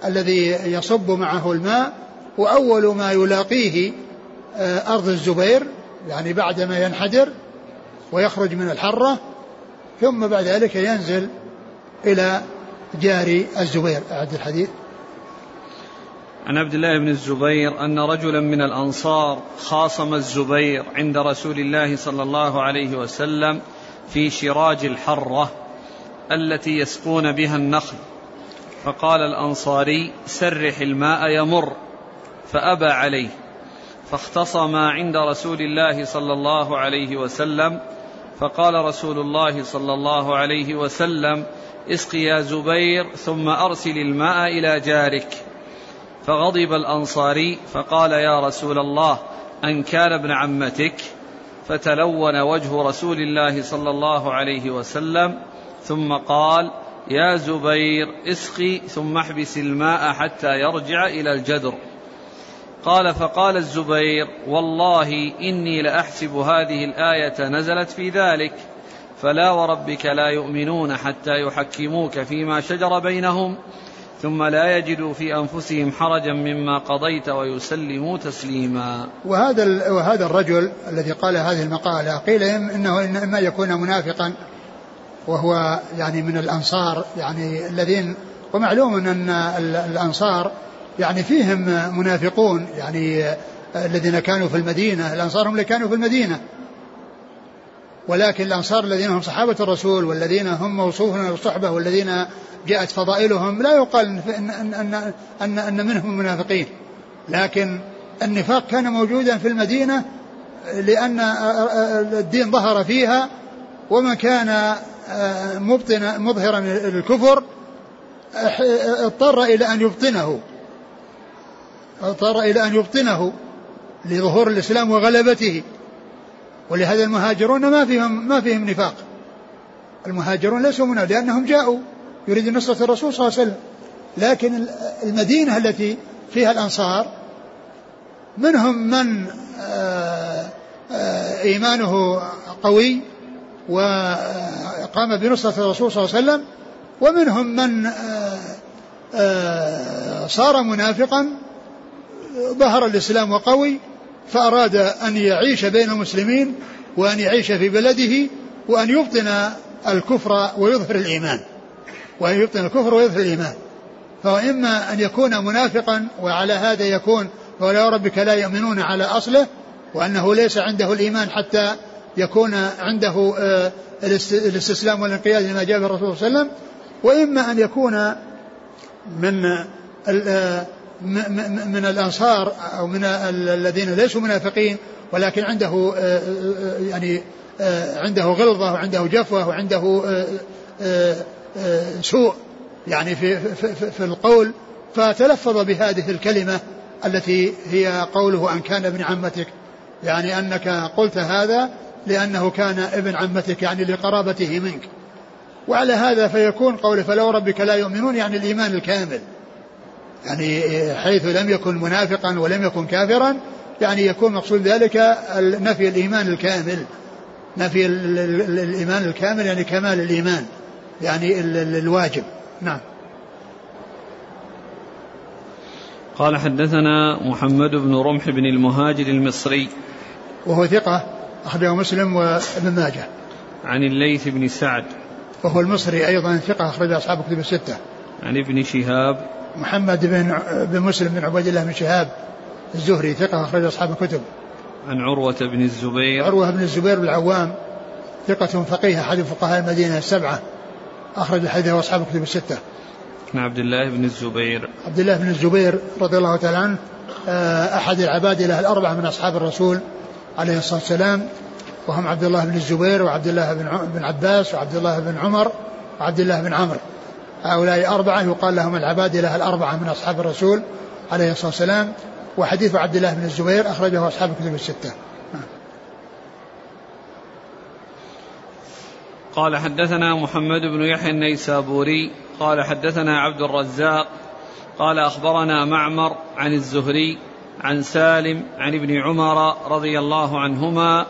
الذي يصب معه الماء وأول ما يلاقيه أرض الزبير يعني بعدما ينحدر ويخرج من الحرة ثم بعد ذلك ينزل إلى جار الزبير. أعد الحديث. عن عبد الله بن الزبير أن رجلا من الأنصار خاصم الزبير عند رسول الله صلى الله عليه وسلم في شراج الحرة. التي يسقون بها النخل. فقال الأنصاري سرح الماء يمر. فأبى عليه. فاختصما عند رسول الله صلى الله عليه وسلم. فقال رسول الله صلى الله عليه وسلم اسق يا زبير ثم أرسل الماء إلى جارك. فغضب الأنصاري فقال يا رسول الله أن كان ابن عمتك. فتلون وجه رسول الله صلى الله عليه وسلم. ثم قال يا زبير اسقي ثم احبس الماء حتى يرجع إلى الجدر قال فقال الزبير والله إني لأحسب هذه الآية نزلت في ذلك فلا وربك لا يؤمنون حتى يحكموك فيما شجر بينهم ثم لا يجدوا في أنفسهم حرجا مما قضيت ويسلموا تسليما. وهذا وهذا الرجل الذي قال هذه المقالة قيل إنه إما يكون منافقا وهو يعني من الأنصار يعني الذين ومعلوم أن الأنصار يعني فيهم منافقون يعني الذين كانوا في المدينة الأنصار هم اللي كانوا في المدينة. ولكن الأنصار الذين هم صحابة الرسول والذين هم موصوفون بالصحبة والذين جاءت فضائلهم لا يقال أن, أن, أن, أن, أن منهم منافقين. لكن النفاق كان موجودا في المدينة لأن الدين ظهر فيها ومن كان مبطنا مظهرا الكفر اضطر إلى أن يبطنه. اضطر إلى أن يبطنه لظهور الإسلام وغلبته. ولهذا المهاجرون ما فيهم ما فيهم نفاق. المهاجرون ليسوا منها لأنهم جاءوا يريد نصرة الرسول صلى الله عليه وسلم. لكن المدينة التي فيها الأنصار منهم من آه، آه، إيمانه قوي وقام بنصرة الرسول صلى الله عليه وسلم ومنهم من آه، صار منافقا ظهر الإسلام وقوي فأراد أن يعيش بين المسلمين وأن يعيش في بلده وأن يبطن الكفر ويظهر الإيمان. وأن يبطن الكفر ويظهر الإيمان. فهو إما أن يكون منافقا وعلى هذا يكون ولا ربك لا يؤمنون على أصله وأنه ليس عنده الإيمان حتى يكون عنده آه، الاستسلام والانقياد لما جاء به الرسول صلى الله عليه وسلم وإما أن يكون من آه، من الأنصار أو من الذين ليسوا منافقين ولكن عنده آه، يعني عنده غلظة وعنده جفوة وعنده سوء يعني في, في, في القول فتلفظ بهذه الكلمة التي هي قوله أن كان ابن عمتك يعني أنك قلت هذا لأنه كان ابن عمتك يعني لقرابته منك. وعلى هذا فيكون قول فلو ربك لا يؤمنون يعني الإيمان الكامل. يعني حيث لم يكن منافقا ولم يكن كافرا يعني يكون مقصود ذلك نفي الإيمان الكامل. نفي الإيمان الكامل يعني كمال الإيمان. يعني الواجب. نعم. قال حدثنا محمد بن رمح بن المهاجر المصري. وهو ثقة. أخرجه مسلم وابن ماجه. عن الليث بن سعد. وهو المصري أيضا ثقة أخرج أصحاب كتب الستة. عن ابن شهاب. محمد بن بن مسلم بن عبيد الله بن شهاب الزهري ثقة أخرج أصحاب الكتب. عن عروة بن الزبير. عروة بن الزبير بن العوام ثقة فقيه أحد فقهاء المدينة السبعة أخرج حديثه أصحاب الكتب الستة. عن عبد الله بن الزبير. عبد الله بن الزبير رضي الله تعالى عنه آه، أحد العباد له الأربعة من أصحاب الرسول عليه الصلاة والسلام وهم عبد الله بن الزبير وعبد الله بن عباس وعبد الله بن عمر وعبد الله بن عمرو. هؤلاء أربعة يقال لهم العباد له الأربعة من أصحاب الرسول عليه الصلاة والسلام وحديث عبد الله بن الزبير أخرجه أصحاب الكتب الستة. قال حدثنا محمد بن يحيى النيسابوري قال حدثنا عبد الرزاق قال أخبرنا معمر عن الزهري عن سالم عن ابن عمر رضي الله عنهما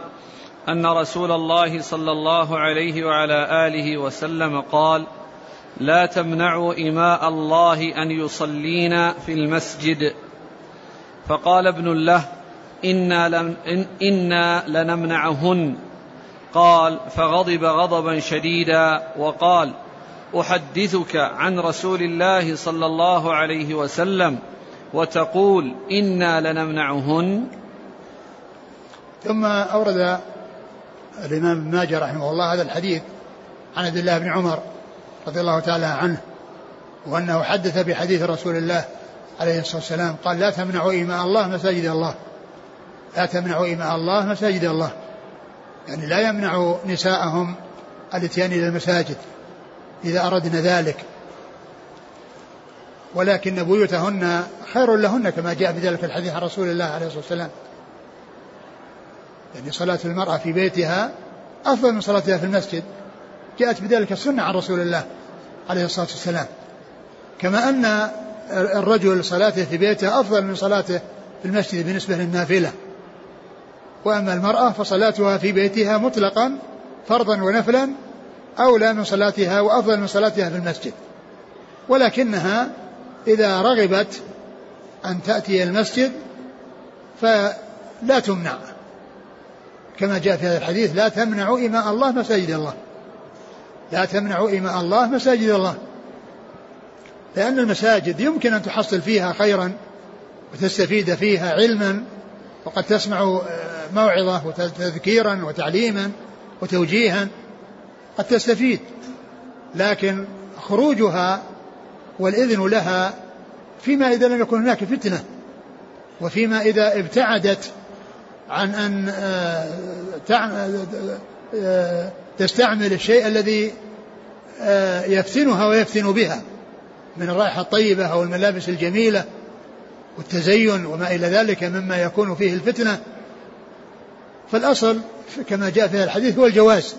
أن رسول الله صلى الله عليه وعلى آله وسلم قال لا تمنعوا إماء الله أن يصلين في المسجد. فقال ابن له إنا, لم إن إنا لنمنعهن. قال فغضب غضبا شديدا. وقال أحدثك عن رسول الله صلى الله عليه وسلم وتقول إنا لنمنعهن. ثم أورد الإمام ابن ماجه رحمه الله هذا الحديث عن عبد الله بن عمر رضي الله تعالى عنه وأنه حدث بحديث رسول الله عليه الصلاة والسلام قال لا تمنعوا إيماء الله مساجد الله لا تمنعوا إيماء الله مساجد الله. يعني لا يمنع نساءهم الاتيان إلى المساجد إذا أردنا ذلك. ولكن بيوتهن خير لهن كما جاء بذلك الحديث عن رسول الله عليه الصلاة والسلام. يعني صلاة المرأة في بيتها أفضل من صلاتها في المسجد. جاءت بذلك السنة عن رسول الله عليه الصلاة والسلام. كما أن الرجل صلاته في بيته أفضل من صلاته في المسجد بالنسبة للنافلة. وأما المرأة فصلاتها في بيتها مطلقا فرضا ونفلا أولى من صلاتها وأفضل من صلاتها في المسجد. ولكنها إذا رغبت أن تأتي المسجد فلا تمنع. كما جاء في هذا الحديث لا تمنعوا إماء الله مساجد الله. لا تمنعوا إماء الله مساجد الله. لأن المساجد يمكن أن تحصل فيها خيرا وتستفيد فيها علما وقد تسمع آه، موعظة وتذكيرا وتعليما وتوجيها قد تستفيد. لكن خروجها والإذن لها فيما إذا لم يكن هناك فتنة وفيما إذا ابتعدت عن أن آه، آه، تستعمل الشيء الذي يفتنها ويفتن بها من الرائحة الطيبة أو الملابس الجميلة والتزين وما إلى ذلك مما يكون فيه الفتنة. فالأصل كما جاء في الحديث هو الجواز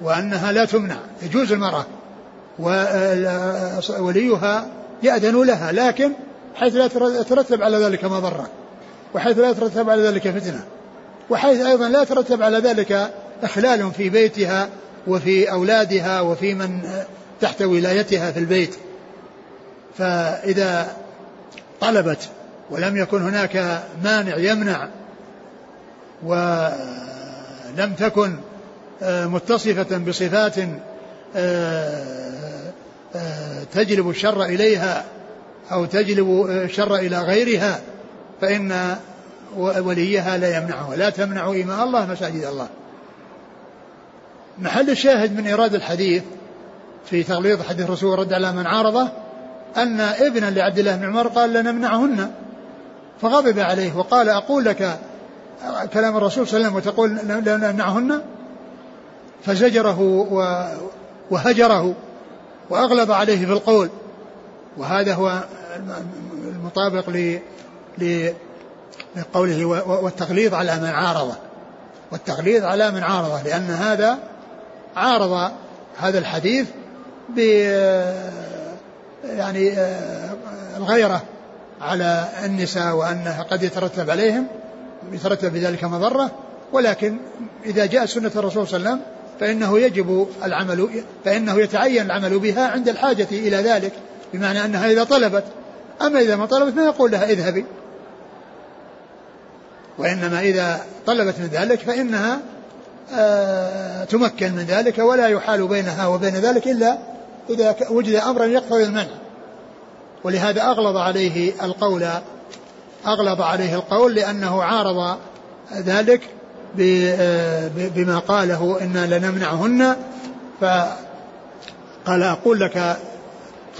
وأنها لا تمنع يجوز المرأة ووليها يأذن لها لكن حيث لا يترتب على ذلك مضرة وحيث لا يترتب على ذلك فتنة وحيث أيضا لا يترتب على ذلك إخلال في بيتها وفي أولادها وفي من تحت ولايتها في البيت. فإذا طلبت ولم يكن هناك مانع يمنع ولم تكن متصفة بصفات آه، تجلب الشر إليها أو تجلب الشر إلى غيرها فإن وليها لا يمنعها لا تمنع إيماء الله مساجد الله. محل الشاهد من إيراد الحديث في تغليظ حديث الرسول رد على من عارضه أن ابنا لعبد الله بن عمر قال لنمنعهن فغضب عليه وقال أقول لك كلام الرسول صلى الله عليه وسلم وتقول لنمنعهن فزجره وهجره. وأغلب عليه في القول. وهذا هو المطابق لقوله والتغليظ على من عارضه. والتغليظ على من عارضه لأن هذا عارض هذا الحديث ب يعني الغيرة على النساء وأنها قد يترتب عليهم يترتب بذلك مضرة. ولكن إذا جاء سنة الرسول صلى الله عليه وسلم فإنه يجب العمل فإنه يتعين العمل بها عند الحاجة إلى ذلك بمعنى أنها إذا طلبت. أما إذا ما طلبت ما يقول لها اذهبي. وإنما إذا طلبت من ذلك فإنها آه تمكن من ذلك ولا يحال بينها وبين ذلك إلا إذا وجد أمرا يقتضي المنع. ولهذا أغلظ عليه القول أغلظ عليه القول لأنه عارض ذلك بما قاله إنا لنمنعهن فقال أقول لك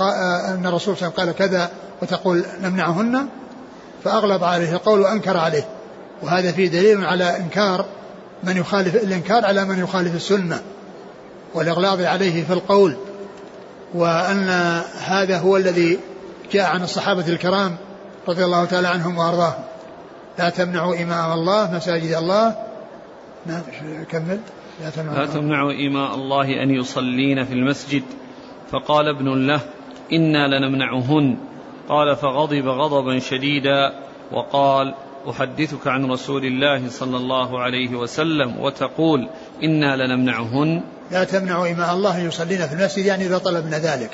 أن الرسول صلى الله عليه وسلم قال كذا وتقول نمنعهن فأغلظ عليه القول وأنكر عليه. وهذا فيه دليل على إنكار من يخالف الإنكار على من يخالف السنة والإغلاظ عليه في القول وأن هذا هو الذي جاء عن الصحابة الكرام رضي الله تعالى عنهم وأرضاهم. لا تمنعوا إمام الله مساجد الله نعم. كمل. لا تمنعوا, لا تمنعوا إماء الله أن يصلين في المسجد. فقال ابن له إنا لنمنعهن. قال فغضب غضبا شديدا. وقال أحدثك عن رسول الله صلى الله عليه وسلم وتقول إنا لنمنعهن. لا تمنعوا إماء الله أن يصلين في المسجد يعني إذا طلبنا ذلك.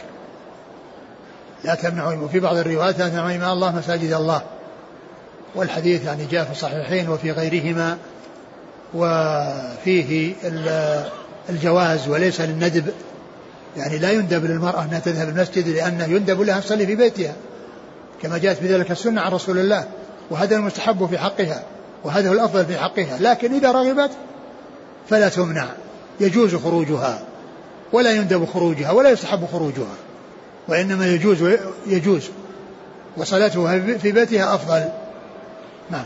لا تمنعوا. وفي بعض الروايات لا تمنعوا إماء الله مساجد الله. والحديث يعني جاء في الصحيحين وفي غيرهما. وفيه الجواز وليس للندب. يعني لا يندب للمرأة أنها تذهب المسجد لأنه يندب لها أن تصلي في بيتها كما جاءت في ذلك السنة عن رسول الله. وهذا المستحب في حقها وهذا هو الأفضل في حقها. لكن إذا رغبت فلا تمنع يجوز خروجها ولا يندب خروجها ولا يستحب خروجها وإنما يجوز يجوز. وصلاتها في بيتها أفضل. نعم.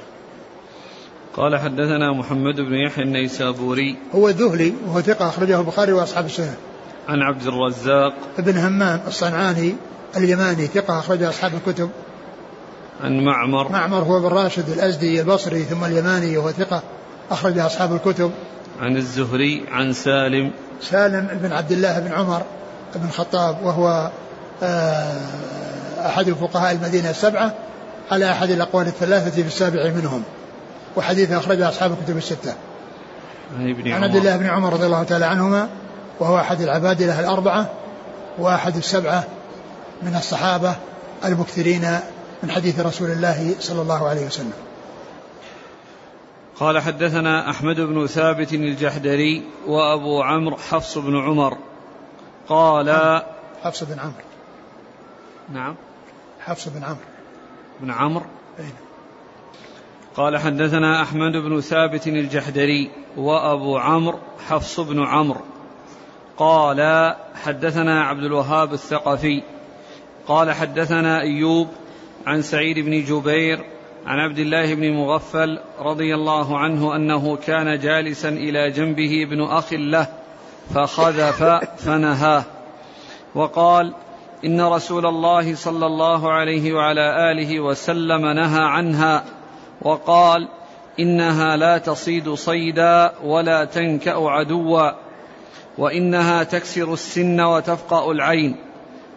قال حدثنا محمد بن يحيى النيسابوري. هو الذهلي وهو ثقة أخرجه البخاري وأصحاب السنة عن عبد الرزاق. ابن همام الصنعاني اليماني ثقة أخرج أصحاب الكتب. عن معمر. معمر هو بن راشد الأزدي البصري ثم اليماني وهو ثقة أخرج أصحاب الكتب. عن الزهري عن سالم. سالم بن عبد الله بن عمر بن الخطاب وهو آه، أحد فقهاء المدينة السبعة على أحد الأقوال الثلاثة في السابع منهم. وحديث أخرجه أصحاب الكتب الستة. عن عبد الله بن عمر رضي الله تعالى عنهما وهو أحد العبادلة الأربعة وأحد السبعة من الصحابة المكثرين من حديث رسول الله صلى الله عليه وسلم. قال حدثنا أحمد بن ثابت الجحدري وأبو عمرو حفص بن عمر. قال حفص بن عمرو. نعم. حفص بن عمرو. بن عمرو. أين قال حدثنا أحمد بن ثابت الجحدري وأبو عمرو حفص بن عمرو قال حدثنا عبد الوهاب الثقفي قال حدثنا أيوب عن سعيد بن جبير عن عبد الله بن مغفل رضي الله عنه أنه كان جالسا إلى جنبه ابن أخ له فخذف فنهاه وقال إن رسول الله صلى الله عليه وعلى آله وسلم نهى عنها وقال إنها لا تصيد صيدا ولا تنكأ عدوا وإنها تكسر السن وتفقأ العين.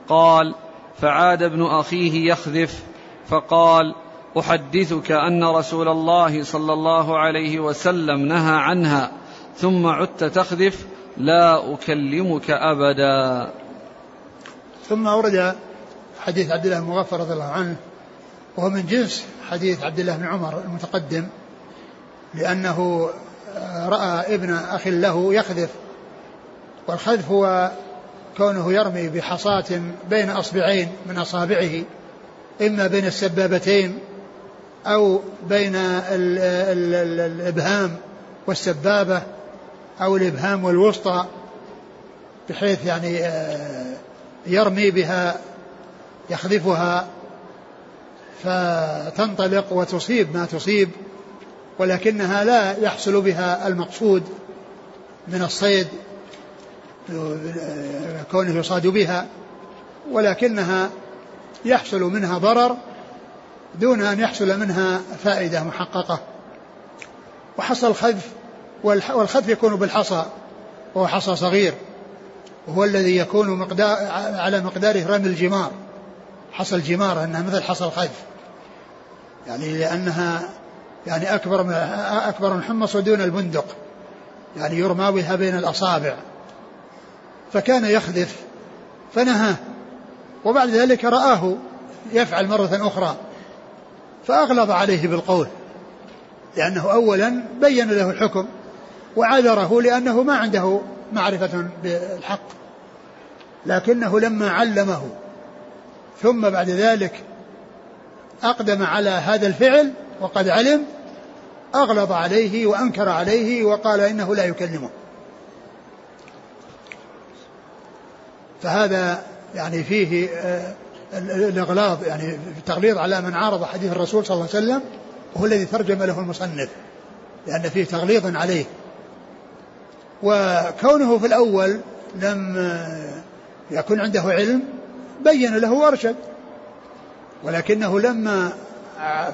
قال فعاد ابن أخيه يخذف فقال أحدثك أن رسول الله صلى الله عليه وسلم نهى عنها ثم عدت تخذف لا أكلمك أبدا. ثم ورد حديث عبد الله بن مغفر رضي الله عنه وهو من جنس حديث عبد الله بن عمر المتقدم لأنه رأى ابن أخ له يخذف والخذف هو كونه يرمي بحصاة بين أصبعين من أصابعه إما بين السبابتين أو بين ال ال ال الإبهام والسبابة أو الإبهام والوسطى بحيث يعني آه، يرمي بها يخذفها فتنطلق وتصيب ما تصيب ولكنها لا يحصل بها المقصود من الصيد كونه يصاد بها ولكنها يحصل منها ضرر دون أن يحصل منها فائدة محققة. وحصى الخذف والخذف يكون بالحصى وهو حصى صغير وهو الذي يكون مقدار على مقدار رمي الجمار. حصى الجمار أنها مثل حصى الخذف يعني لأنها يعني أكبر أكبر حمص ودون البندق. يعني يرمى بها بين الأصابع. فكان يخذف فنهاه. وبعد ذلك رآه يفعل مرة أخرى. فأغلظ عليه بالقول. لأنه أولا بين له الحكم وعذره لأنه ما عنده معرفة بالحق. لكنه لما علمه ثم بعد ذلك أقدم على هذا الفعل وقد علم أغلظ عليه وأنكر عليه وقال إنه لا يكلمه. فهذا يعني فيه آه، الإغلاظ يعني التغليظ على من عارض حديث الرسول صلى الله عليه وسلم وهو الذي ترجم له المصنف لأن فيه تغليظ عليه. وكونه في الأول لم يكن عنده علم بين له وارشد. ولكنه لما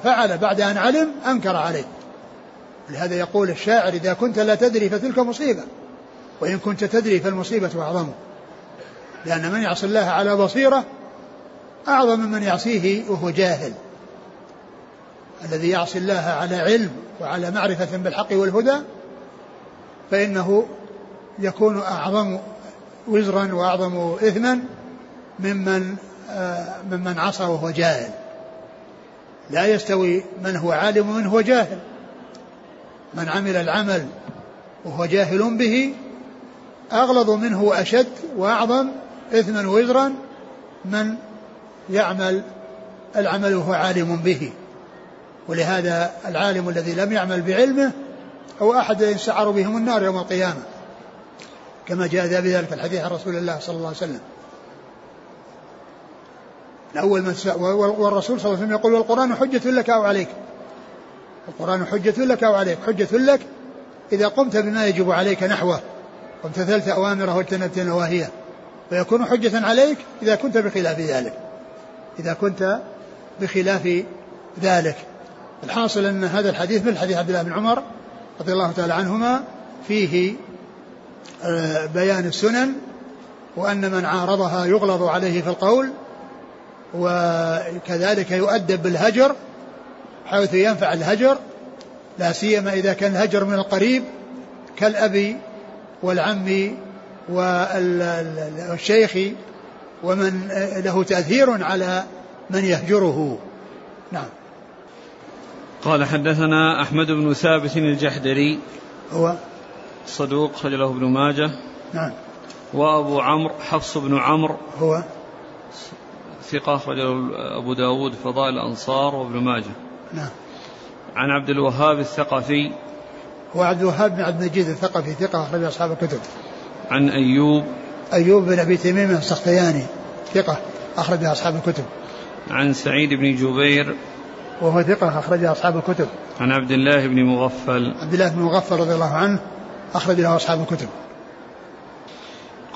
فعل بعد أن علم أنكر عليه. لهذا يقول الشاعر إذا كنت لا تدري فتلك مصيبة وإن كنت تدري فالمصيبة أعظم. لأن من يعصي الله على بصيرة أعظم من يعصيه وهو جاهل. الذي يعصي الله على علم وعلى معرفة بالحق والهدى فإنه يكون أعظم وزرا وأعظم إثما ممن آه، ممن عصى وهو جاهل. لا يستوي من هو عالم ومن هو جاهل. من عمل العمل وهو جاهل به أغلظ منه وأشد وأعظم إثما وزرا من يعمل العمل وهو عالم به. ولهذا العالم الذي لم يعمل بعلمه هو أحد يسعر بهم النار يوم القيامة. كما جاء بذلك الحديث عن رسول الله صلى الله عليه وسلم. أول من والرسول صلى الله عليه وسلم يقول والقرآن حجة لك أو عليك. القرآن حجة لك أو عليك. حجة لك إذا قمت بما يجب عليك نحوه. وامتثلت أوامره واجتنبت نواهيه. فيكون حجة عليك إذا كنت بخلاف ذلك. إذا كنت بخلاف ذلك. الحاصل أن هذا الحديث مثل حديث عبد الله بن عمر رضي الله تعالى عنهما فيه آه، بيان السنن وأن من عارضها يغلظ عليه في القول وكذلك يؤدب بالهجر حيث ينفع الهجر لا سيما إذا كان الهجر من القريب كالأب والعم والشيخ ومن له تأثير على من يهجره. نعم. قال حدثنا أحمد بن ثابت الجحدري. هو؟ صدوق خرج ابن ماجه. نعم. وأبو عمرو حفص بن عمرو. هو؟ ثقة أخرجه أبو داود فضائل الأنصار وابن ماجه. نعم. عن عبد الوهاب الثقفي. هو عبد الوهاب بن عبد المجيد الثقفي ثقة أخرج أصحاب الكتب. عن أيوب. أيوب بن أبي تميم السختياني ثقة أخرج أصحاب الكتب. عن سعيد بن جبير. وهو ثقة أخرج أصحاب الكتب. عن عبد الله بن مغفل. عبد الله بن مغفل رضي الله عنه أخرج له أصحاب الكتب.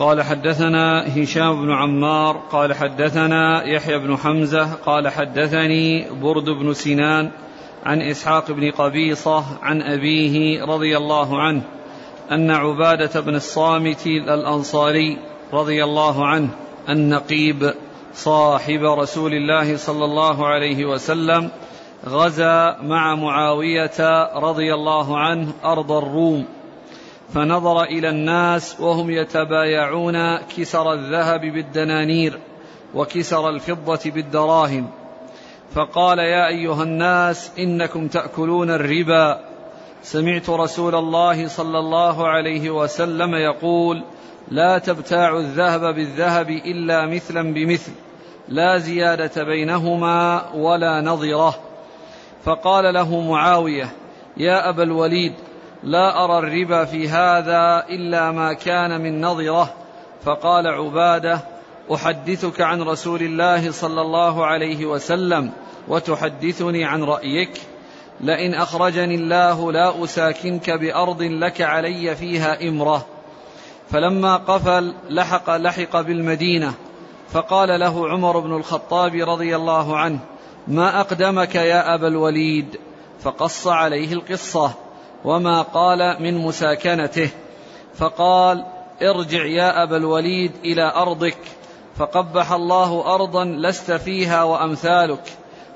قال حدثنا هشام بن عمار قال حدثنا يحيى بن حمزة قال حدثني برد بن سنان عن إسحاق بن قبيصة عن أبيه رضي الله عنه أن عبادة بن الصامت الأنصاري رضي الله عنه النقيب صاحب رسول الله صلى الله عليه وسلم غزا مع معاوية رضي الله عنه أرض الروم. فنظر إلى الناس وهم يتبايعون كسر الذهب بالدنانير وكسر الفضة بالدراهم. فقال يا أيها الناس إنكم تأكلون الربا. سمعت رسول الله صلى الله عليه وسلم يقول لا تبتاعوا الذهب بالذهب إلا مثلا بمثل لا زيادة بينهما ولا نظرة. فقال له معاوية يا أبا الوليد لا أرى الربا في هذا إلا ما كان من نظرة. فقال عبادة أحدثك عن رسول الله صلى الله عليه وسلم وتحدثني عن رأيك. لئن أخرجني الله لا أساكنك بأرض لك علي فيها إمرة. فلما قفل لحق لحق بالمدينة. فقال له عمر بن الخطاب رضي الله عنه ما أقدمك يا أبا الوليد؟ فقص عليه القصة. وما قال من مساكنته فقال ارجع يا أبا الوليد إلى أرضك فقبح الله أرضا لست فيها وأمثالك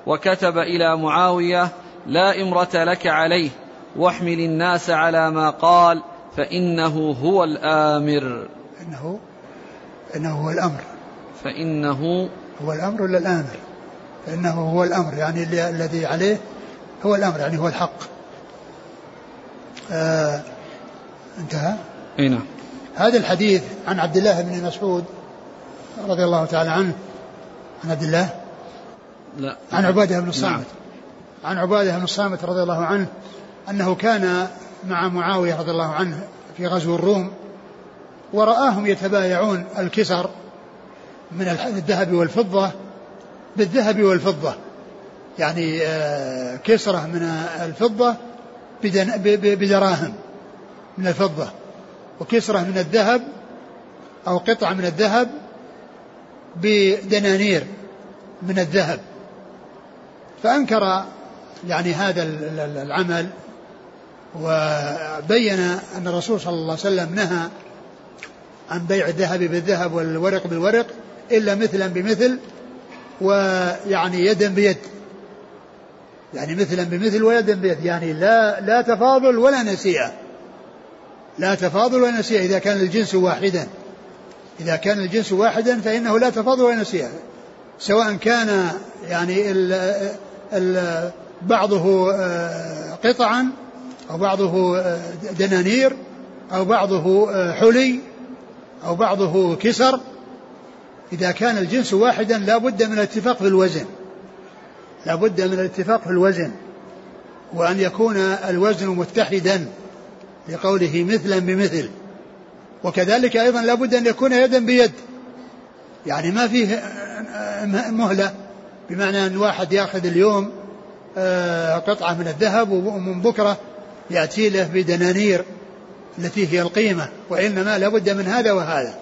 وكتب إلى معاوية لا إمرة لك عليه واحمل الناس على ما قال فإنه هو الآمر. إنه إنه هو الأمر. فإنه هو الأمر ولا الآمر؟ فإنه هو الأمر يعني الذي عليه هو الأمر يعني هو الحق. آه انتهى؟ اي نعم. هذا الحديث عن عبد الله بن مسعود رضي الله تعالى عنه. عن عبد الله؟ لا. عن عبادة بن الصامت نعم. عن عبادة بن الصامت رضي الله عنه أنه كان مع معاوية رضي الله عنه في غزو الروم ورآهم يتبايعون الكسر من الذهب والفضة بالذهب والفضة. يعني آه، كسرة من الفضة بدراهم من الفضة وكسرة من الذهب أو قطعة من الذهب بدنانير من الذهب. فأنكر يعني هذا العمل وبين أن الرسول صلى الله عليه وسلم نهى عن بيع الذهب بالذهب والورق بالورق إلا مثلا بمثل ويعني يدا بيد. يعني مثلا بمثل ويدا بيد يعني لا لا تفاضل ولا نسيئة. لا تفاضل ولا نسيئة إذا كان الجنس واحدا. إذا كان الجنس واحدا فإنه لا تفاضل ولا نسيئة. سواء كان يعني ال ال بعضه آه، قطعا أو بعضه آه، دنانير أو بعضه آه، حلي أو بعضه كسر. إذا كان الجنس واحدا لا بد من الاتفاق في الوزن. لا بد من الاتفاق في الوزن وأن يكون الوزن متحدا لقوله مثلا بمثل. وكذلك أيضا لا بد أن يكون يدا بيد. يعني ما فيه مهلة بمعنى أن واحد يأخذ اليوم آه، قطعة من الذهب ومن بكرة يأتي له بدنانير التي هي القيمة وإنما لا بد من هذا وهذا.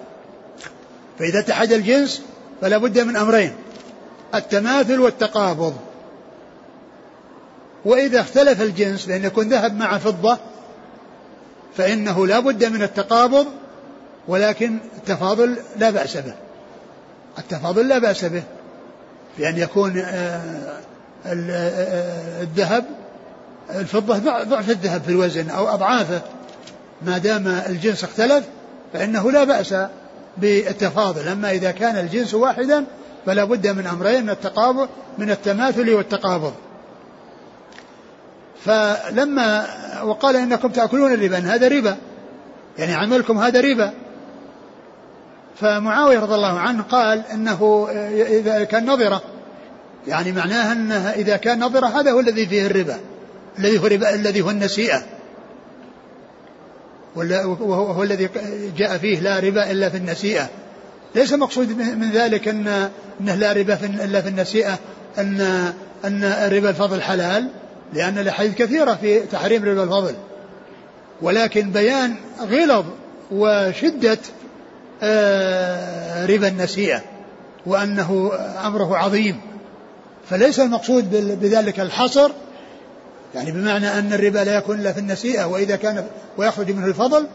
فإذا اتحد الجنس فلا بد من أمرين التماثل والتقابض. وإذا اختلف الجنس لأن يكون ذهب مع فضة فإنه لا بد من التقابض ولكن التفاضل لا بأس به. التفاضل لا بأس به. بأن يكون آه، آه، الذهب الفضة ضعف الذهب في الوزن أو أضعافه. ما دام الجنس اختلف فإنه لا بأس بالتفاضل. أما إذا كان الجنس واحدا فلا بد من أمرين من التقابض من التماثل والتقابض. فلما وقال إنكم تأكلون الربا هذا ربا. يعني عملكم هذا ربا. فمعاوية رضي الله عنه قال إنه إذا كان نظرة. يعني معناها إنه إذا كان نظرة هذا هو الذي فيه الربا. الذي هو الربا الذي هو النسيئة. وهو الذي جاء فيه لا ربا إلا في النسيئة. ليس مقصود من ذلك إن إنه لا ربا إلا في النسيئة. أن أن ربا الفضل حلال. لأن الأحاديث كثيرة في تحريم ربا الفضل. ولكن بيان غلظ وشدة آه، ربا النسيئة وأنه أمره عظيم. فليس المقصود بذلك الحصر يعني بمعنى أن الربا لا يكون إلا في النسيئة وإذا كان ويخرج منه الفضل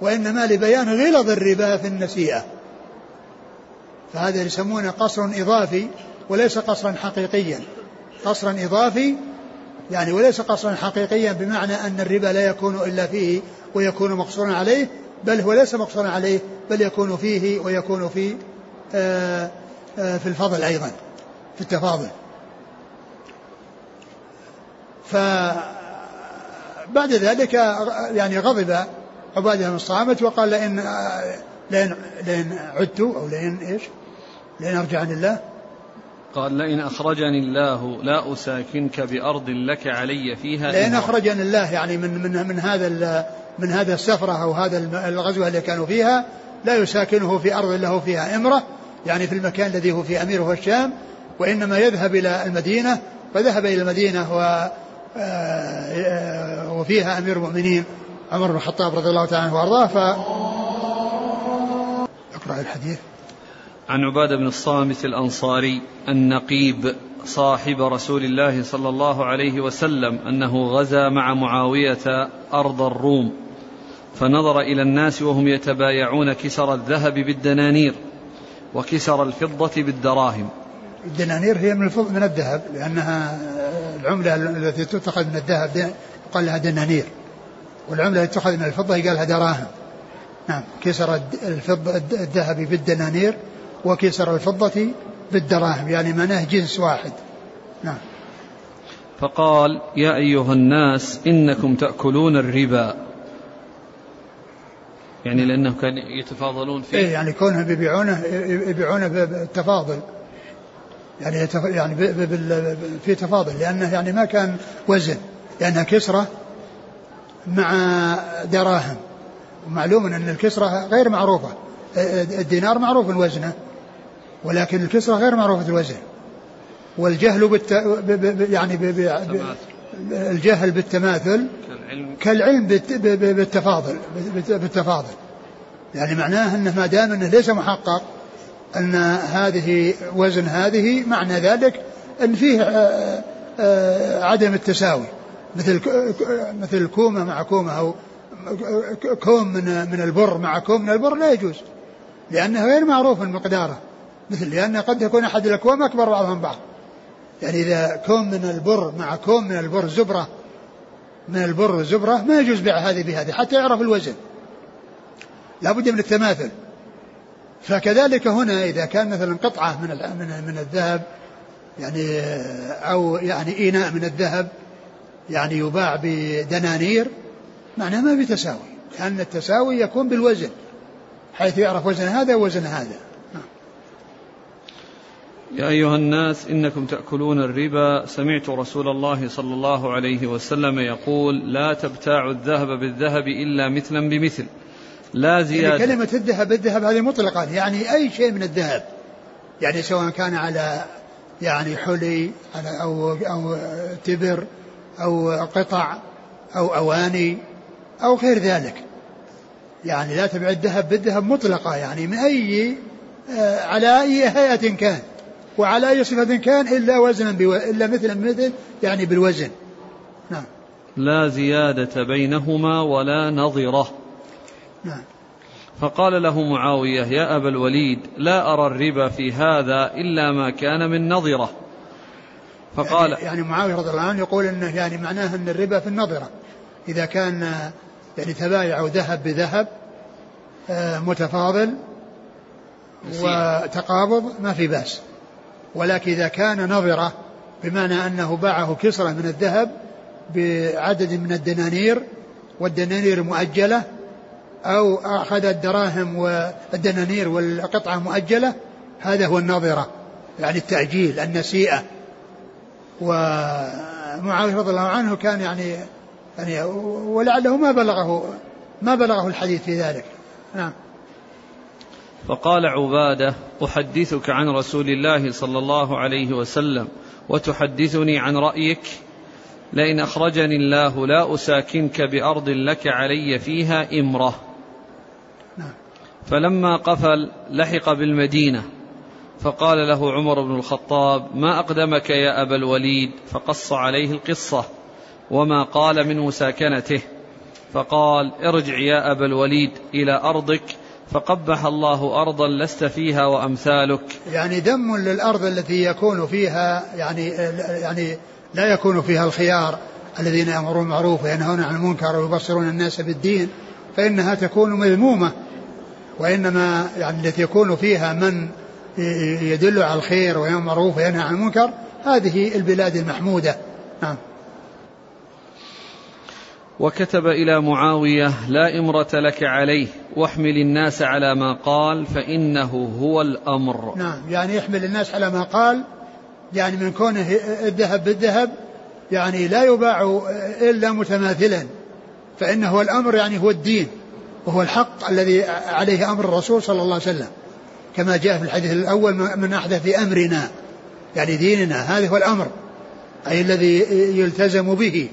وإنما لبيان غلظ الربا في النسيئة. فهذا يسمونه قصر إضافي وليس قصرا حقيقيا. قصرا إضافي يعني وليس قصرا حقيقيا بمعنى أن الربا لا يكون إلا فيه ويكون مقصورا عليه بل هو ليس مقصورا عليه بل يكون فيه ويكون في آآ آآ في الفضل أيضا في التفاضل. فبعد ذلك يعني غضب عبادة بن الصامت وقال لئن لئن لئن عدت أو لئن إيش؟ لئن أرجعني الله قال لئن أخرجني الله لا أساكنك بأرض لك علي فيها لئن أخرجني الله يعني من من من هذا من هذا السفرة أو هذا الغزوة اللي كانوا فيها لا يساكنه في أرض له فيها إمرة يعني في المكان الذي هو في أميره الشام وإنما يذهب إلى المدينة فذهب إلى المدينة و آه، وفيها أمير المؤمنين عمر بن الخطاب رضي الله تعالى عنه وأرضاه ف اقرأ الحديث. عن عبادة بن الصامت الأنصاري النقيب صاحب رسول الله صلى الله عليه وسلم أنه غزا مع معاوية أرض الروم فنظر إلى الناس وهم يتبايعون كسر الذهب بالدنانير وكسر الفضة بالدراهم. الدنانير هي من من الذهب لأنها العملة التي تؤخذ من الذهب يقال لها دنانير والعملة التي تؤخذ من الفضة يقال لها دراهم. نعم كسر الفضة الذهب بالدنانير وكسر الفضة بالدراهم يعني معناه جنس واحد. نعم. فقال يا أيها الناس إنكم تأكلون الربا. يعني لأنه كان يتفاضلون فيه. إيه يعني كونهم يبيعونه يبيعونه بالتفاضل. يعني يتف... يعني ب... ب... ب... في تفاضل لأنه يعني ما كان وزن لأنها كسرة مع دراهم. ومعلوم أن الكسرة غير معروفة. الدينار معروف وزنه ولكن الكسرة غير معروفة الوزن. والجهل بالت... ب... ب... يعني ب... ب... الجهل بالتماثل كالعلم, كالعلم بالت... ب... بالتفاضل بالتفاضل. يعني معناه إنه ما دام إنه ليس محقق إن هذه وزن هذه معنى ذلك إن فيه آه، آه، عدم التساوي. مثل مثل كومة مع كومة أو كوم من من البر مع كوم من البر لا يجوز لأنه غير معروف مقداره مثل لأن قد يكون أحد الأكوام أكبر بعضها من بعض. يعني إذا كوم من البر مع كوم من البر زبرة من البر زبرة ما يجوز بيع هذه بهذه حتى يعرف الوزن. لابد من التماثل. فكذلك هنا إذا كان مثلا قطعة من من من الذهب يعني أو يعني إناء من الذهب يعني يباع بدنانير معناه ما في تساوي. لأن التساوي يكون بالوزن حيث يعرف وزن هذا ووزن هذا. يا أيها الناس إنكم تأكلون الربا. سمعت رسول الله صلى الله عليه وسلم يقول لا تبتاعوا الذهب بالذهب إلا مثلا بمثل. لا يعني زيادة. يعني كلمة الذهب بالذهب هذه مطلقة. يعني أي شيء من الذهب. يعني سواء كان على يعني حلي على أو أو تبر أو قطع أو أواني أو غير ذلك. يعني لا تبع الذهب بالذهب مطلقة. يعني من أي آه، على أي هيئة كان. وعلى أي صفة كان إلا وزنا بو... إلا مثلا مثل يعني بالوزن. نعم. لا زيادة بينهما ولا نظرة. نعم. فقال له معاوية يا أبا الوليد لا أرى الربا في هذا إلا ما كان من نظرة. فقال يعني, يعني معاوية رضي الله عنه يقول أنه يعني معناه أن الربا في النظرة. إذا كان يعني تبايعوا ذهب بذهب آه، متفاضل وتقابض ما في بأس. ولكن إذا كان نظرة بمعنى أنه باعه كسرة من الذهب بعدد من الدنانير والدنانير مؤجلة أو أخذ الدراهم والدنانير والقطعة مؤجلة هذا هو النظرة يعني التأجيل النسيئة. ومعاوية رضي الله عنه كان يعني يعني ولعله ما بلغه ما بلغه الحديث في ذلك. نعم. فقال عبادة أحدثك عن رسول الله صلى الله عليه وسلم وتحدثني عن رأيك؟ لئن أخرجني الله لا أساكنك بأرض لك علي فيها إمرة. نعم. فلما قفل لحق بالمدينة فقال له عمر بن الخطاب ما أقدمك يا أبا الوليد؟ فقص عليه القصة وما قال من مساكنته. فقال ارجع يا أبا الوليد إلى أرضك فقبح الله أرضا لست فيها وأمثالك. يعني ذم للأرض التي يكون فيها يعني يعني لا يكون فيها الخيار الذين يأمرون بالمعروف وينهون عن المنكر ويبصرون الناس بالدين فإنها تكون مذمومة. وإنما يعني التي يكون فيها من يدل على الخير ويأمر بالمعروف وينهى عن المنكر هذه البلاد المحمودة. نعم. وكتب إلى معاوية لا إمرة لك عليه واحمل الناس على ما قال فإنه هو الأمر. نعم يعني يحمل الناس على ما قال يعني من كونه الذهب بالذهب يعني لا يباع إلا متماثلا فإنه الأمر يعني هو الدين وهو الحق الذي عليه أمر الرسول صلى الله عليه وسلم. كما جاء في الحديث الأول من أحدث في أمرنا يعني ديننا هذا هو الأمر أي الذي يلتزم به.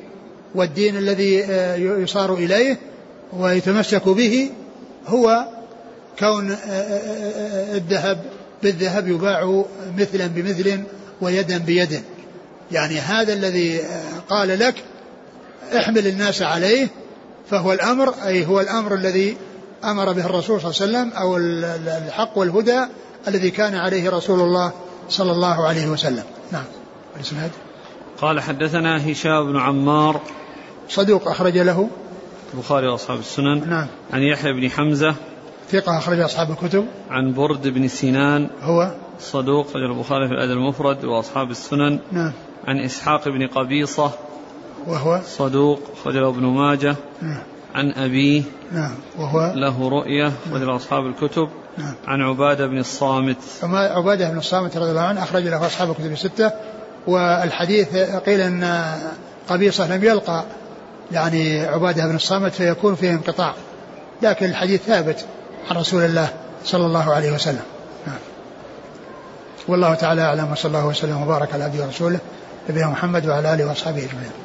والدين الذي آه، يصار إليه ويتمسك به هو كون آه، آه، الذهب بالذهب يباع مثلا بمثل ويدا بيد. يعني هذا الذي قال لك احمل الناس عليه فهو الأمر أي هو الأمر الذي أمر به الرسول صلى الله عليه وسلم أو الحق والهدى الذي كان عليه رسول الله صلى الله عليه وسلم. نعم. قال حدثنا هشام بن عمار صدوق أخرج له. البخاري وأصحاب السنن. نعم. عن يحيى بن حمزة. ثقة أخرج أصحاب الكتب. عن برد بن سنان هو. صدوق أخرج البخاري في الأدب المفرد وأصحاب السنن. نعم. عن إسحاق بن قبيصة. وهو. صدوق أخرج له ابن ماجه. نعم. عن أبيه. نعم. وهو. له رؤية أخرج له أصحاب الكتب. نعم. عن عبادة بن الصامت. عبادة بن الصامت رضي الله عنه أخرج له أصحاب الكتب الستة. والحديث قيل أن قبيصة لم يلقى يعني عبادة بن الصامت فيكون فيه انقطاع. لكن الحديث ثابت عن رسول الله صلى الله عليه وسلم. نعم. والله تعالى أعلم وصلى الله وسلم وبارك على عبده ورسوله نبينا محمد وعلى آله وأصحابه أجمعين.